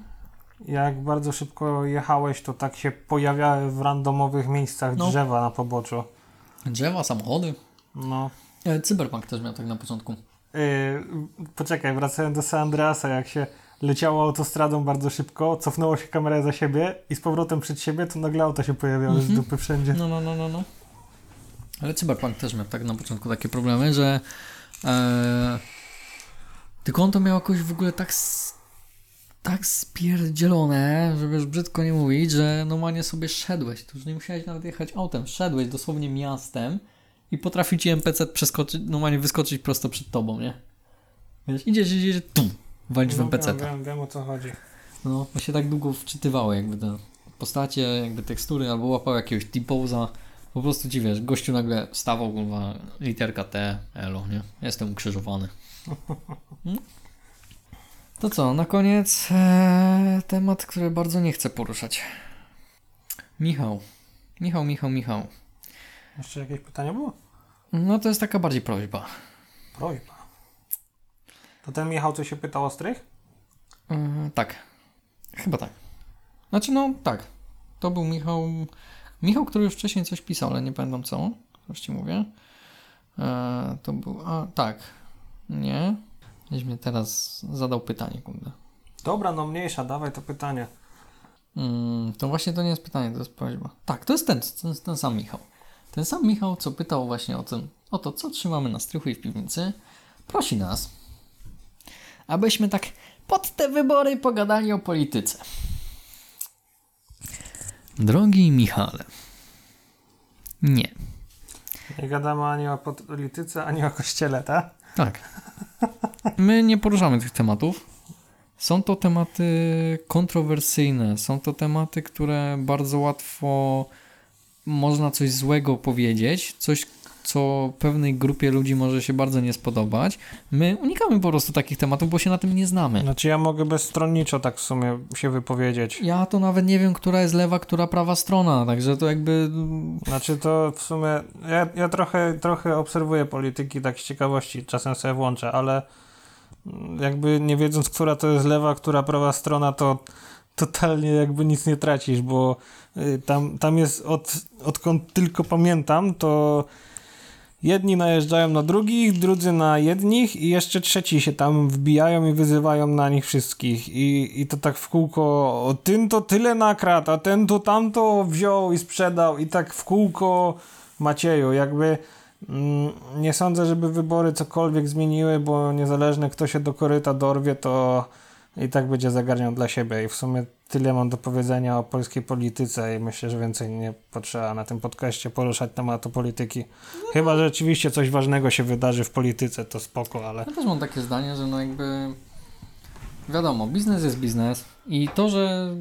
Jak bardzo szybko jechałeś, to tak się pojawiały w randomowych miejscach No. drzewa na poboczu. Drzewa, samochody. No. E, Cyberpunk też miał tak na początku. Yy, poczekaj, wracając do San Andreasa, jak się leciało autostradą bardzo szybko, cofnęło się kamerę za siebie i z powrotem przed siebie, to nagle auta się pojawiały z dupy wszędzie. No, no, no, no, no. Ale Cyberpunk też miał tak na początku takie problemy, że e, tylko on to miał jakoś w ogóle tak tak spierdzielone, żeby już brzydko nie mówić, że normalnie sobie szedłeś, tu już nie musiałeś nawet jechać autem, szedłeś dosłownie miastem i potrafił ci NPC przeskoczyć, normalnie wyskoczyć prosto przed tobą, nie? Wiesz, idziesz, idziesz, tum, walić w No, NPC. wiem, wiem, wiem o co chodzi. No, bo się tak długo wczytywało jakby te postacie, jakby tekstury, albo łapał jakiegoś T-poza. Po prostu ci wiesz, gościu nagle stawał, kurwa, literka T, elo, nie? Jestem ukrzyżowany. Mm. To co, na koniec e, temat, który bardzo nie chcę poruszać. Michał. Michał, Michał, Michał. Jeszcze jakieś pytanie było? No to jest taka bardziej prośba. Prośba. To ten Michał, co się pytał o strych? E, tak. Chyba tak. Znaczy, no tak. To był Michał. Michał, który już wcześniej coś pisał, ale nie pamiętam co. Ci mówię. E, to był. A, tak. Nie. Gdzieś mnie teraz zadał pytanie, kurde. Dobra, no mniejsza, dawaj to pytanie. Mm, to właśnie to nie jest pytanie, to jest prośba. Tak, to jest ten, ten, ten sam Michał. Ten sam Michał, co pytał właśnie o, tym, o to, co trzymamy na strychu i w piwnicy, prosi nas, abyśmy tak pod te wybory pogadali o polityce. Drogi Michale, nie. Nie gadamy ani o polityce, ani o kościele, tak? Tak. My nie poruszamy tych tematów. Są to tematy kontrowersyjne, są to tematy, które bardzo łatwo można coś złego powiedzieć, coś, co pewnej grupie ludzi może się bardzo nie spodobać. My unikamy po prostu takich tematów, bo się na tym nie znamy. Znaczy ja mogę bezstronniczo tak w sumie się wypowiedzieć. Ja to nawet nie wiem, która jest lewa, która prawa strona, także to jakby. Znaczy to w sumie, ja, ja trochę, trochę obserwuję polityki tak z ciekawości, czasem sobie włączę, ale jakby nie wiedząc, która to jest lewa, która prawa strona, to totalnie jakby nic nie tracisz, bo y, tam, tam jest od, odkąd tylko pamiętam, to jedni najeżdżają na drugich, drudzy na jednych i jeszcze trzeci się tam wbijają i wyzywają na nich wszystkich. I, i to tak w kółko, ten to tyle nakradł, a ten to tamto wziął i sprzedał. I tak w kółko Macieju, jakby mm, nie sądzę, żeby wybory cokolwiek zmieniły, bo niezależnie kto się do koryta dorwie, to i tak będzie zagarniał dla siebie i w sumie tyle mam do powiedzenia o polskiej polityce i myślę, że więcej nie potrzeba na tym podcaście poruszać tematu polityki. Chyba, że rzeczywiście coś ważnego się wydarzy w polityce, to spoko, ale Ja też mam takie zdanie, że no jakby wiadomo, biznes jest biznes i to, że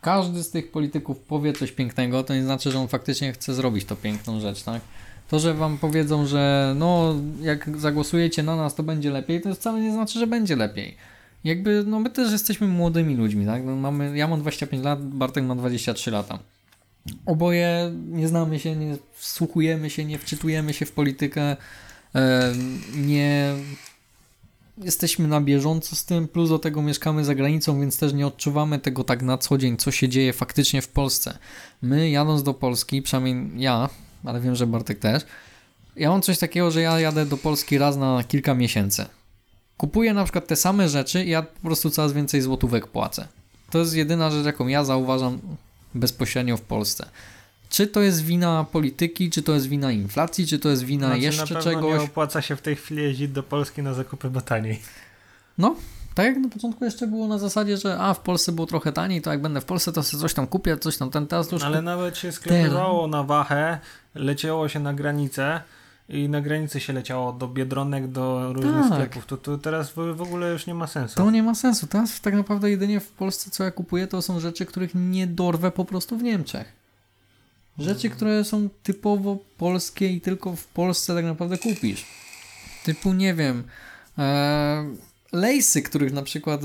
każdy z tych polityków powie coś pięknego, to nie znaczy, że on faktycznie chce zrobić to piękną rzecz, tak? To, że wam powiedzą, że no jak zagłosujecie na nas, to będzie lepiej, to wcale nie znaczy, że będzie lepiej. Jakby, no my też jesteśmy młodymi ludźmi, tak? No mamy, ja mam 25 lat, Bartek ma 23 lata. Oboje nie znamy się, nie wsłuchujemy się, nie wczytujemy się w politykę, e, nie jesteśmy na bieżąco z tym, plus do tego mieszkamy za granicą, więc też nie odczuwamy tego tak na co dzień, co się dzieje faktycznie w Polsce. My jadąc do Polski, przynajmniej ja, ale wiem, że Bartek też, ja mam coś takiego, że ja jadę do Polski raz na kilka miesięcy. Kupuję na przykład te same rzeczy i ja po prostu coraz więcej złotówek płacę. To jest jedyna rzecz, jaką ja zauważam bezpośrednio w Polsce. Czy to jest wina polityki, czy to jest wina inflacji, czy to jest wina Znaczy, jeszcze na pewno czegoś? nie opłaca się w tej chwili jeździć do Polski na zakupy, bo taniej. No, tak jak na początku jeszcze było na zasadzie, że a w Polsce było trochę taniej, to jak będę w Polsce, to sobie coś tam kupię, coś tam ten teraz już. Ale nawet się sklepywało na wachę, leciało się na granicę i na granicy się leciało do Biedronek, do różnych Tak. sklepów. To, to teraz w, w ogóle już nie ma sensu. To nie ma sensu. Teraz tak naprawdę jedynie w Polsce, co ja kupuję, to są rzeczy, których nie dorwę po prostu w Niemczech. Rzeczy, które są typowo polskie i tylko w Polsce tak naprawdę kupisz. Typu, nie wiem, e, lejsy, których na przykład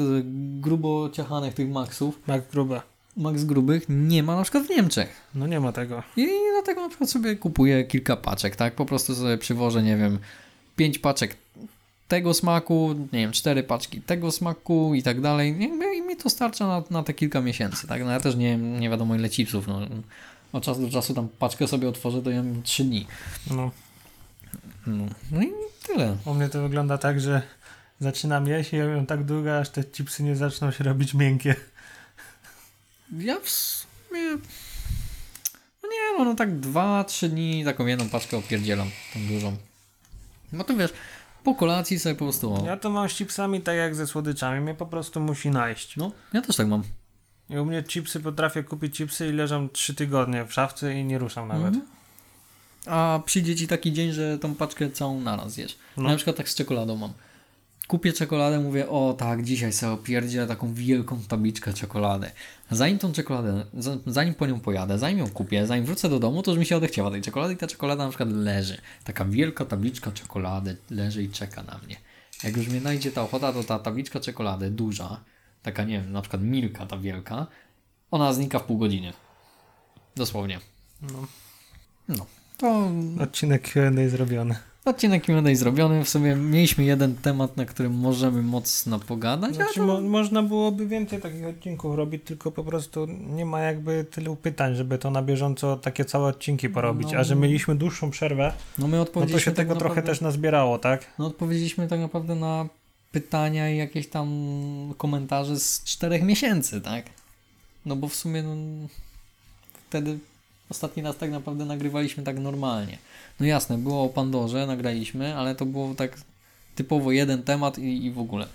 grubo ciachanych tych Maxów, Tak grube. Max grubych, nie ma na przykład w Niemczech. No nie ma tego. I dlatego na przykład sobie kupuję kilka paczek, tak? Po prostu sobie przywożę, nie wiem, pięć paczek tego smaku, nie wiem, cztery paczki tego smaku i tak dalej. I mi to starcza na, na te kilka miesięcy, tak? No ja też nie, nie wiadomo ile chipsów, no. Od czasu do czasu tam paczkę sobie otworzę, to jem trzy dni. No. No, no i tyle. U mnie to wygląda tak, że zaczynam jeść i jem tak długo, aż te chipsy nie zaczną się robić miękkie. Ja w sumie... No nie, no, no tak dwa, trzy dni taką jedną paczkę opierdzielam, tą dużą. No to wiesz, po kolacji sobie po prostu... O, Ja to mam z chipsami tak jak ze słodyczami. Mnie po prostu musi najść. no, ja też tak mam. I u mnie chipsy potrafię kupić chipsy i leżą trzy tygodnie w szafce i nie ruszam nawet. Mhm. A przyjdzie ci taki dzień, że tą paczkę całą naraz zjesz. No. Na przykład tak z czekoladą mam. Kupię czekoladę, mówię, o tak, dzisiaj sobie opierdzielę taką wielką tabliczkę czekolady. Zanim tą czekoladę, za- zanim po nią pojadę, zanim ją kupię, zanim wrócę do domu, to już mi się odechciała tej czekolady i ta czekolada na przykład leży. Taka wielka tabliczka czekolady leży i czeka na mnie. Jak już mnie najdzie ta ochota, to ta tabliczka czekolady duża, taka nie wiem, na przykład milka ta wielka, ona znika w pół godziny. Dosłownie. No. No. To Odcinek Q&A zrobiony. Odcinek Q&A zrobiony. W sumie mieliśmy jeden temat, na którym możemy mocno pogadać. Znaczy, to- mo- można byłoby więcej takich odcinków robić, tylko po prostu nie ma jakby tylu pytań, żeby to na bieżąco takie całe odcinki porobić. No. A że mieliśmy dłuższą przerwę, no my no odpowiedzieliśmy to się tak tego naprawdę, trochę też nazbierało, tak? No odpowiedzieliśmy tak naprawdę na pytania i jakieś tam komentarze z czterech miesięcy, tak? No bo w sumie no, wtedy ostatni raz tak naprawdę nagrywaliśmy tak normalnie. No jasne, było o Pandorze, nagraliśmy, ale to było tak typowo jeden temat i, i w ogóle.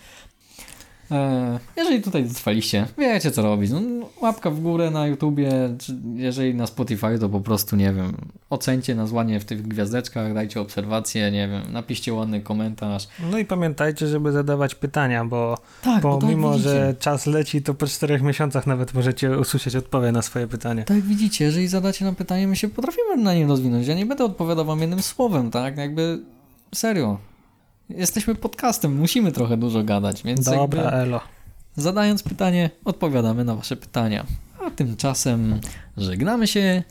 E, jeżeli tutaj dotrwaliście, wiecie co robić. No, łapka w górę na YouTubie, czy jeżeli na Spotify, to po prostu, nie wiem, ocencie nas ładnie w tych gwiazdeczkach, dajcie obserwacje, nie wiem, napiszcie ładny komentarz. No i pamiętajcie, żeby zadawać pytania, bo, Tak, bo bo tak mimo, że czas leci, to po czterech miesiącach nawet możecie usłyszeć odpowiedź na swoje pytanie. Tak widzicie, jeżeli zadacie nam pytanie, my się potrafimy na nie rozwinąć. Ja nie będę odpowiadał wam jednym słowem, tak? Jakby serio. Jesteśmy podcastem, musimy trochę dużo gadać, więc Dobra, jakby elo. zadając pytanie, odpowiadamy na wasze pytania. A tymczasem żegnamy się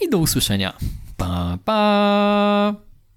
i do usłyszenia. Pa, pa!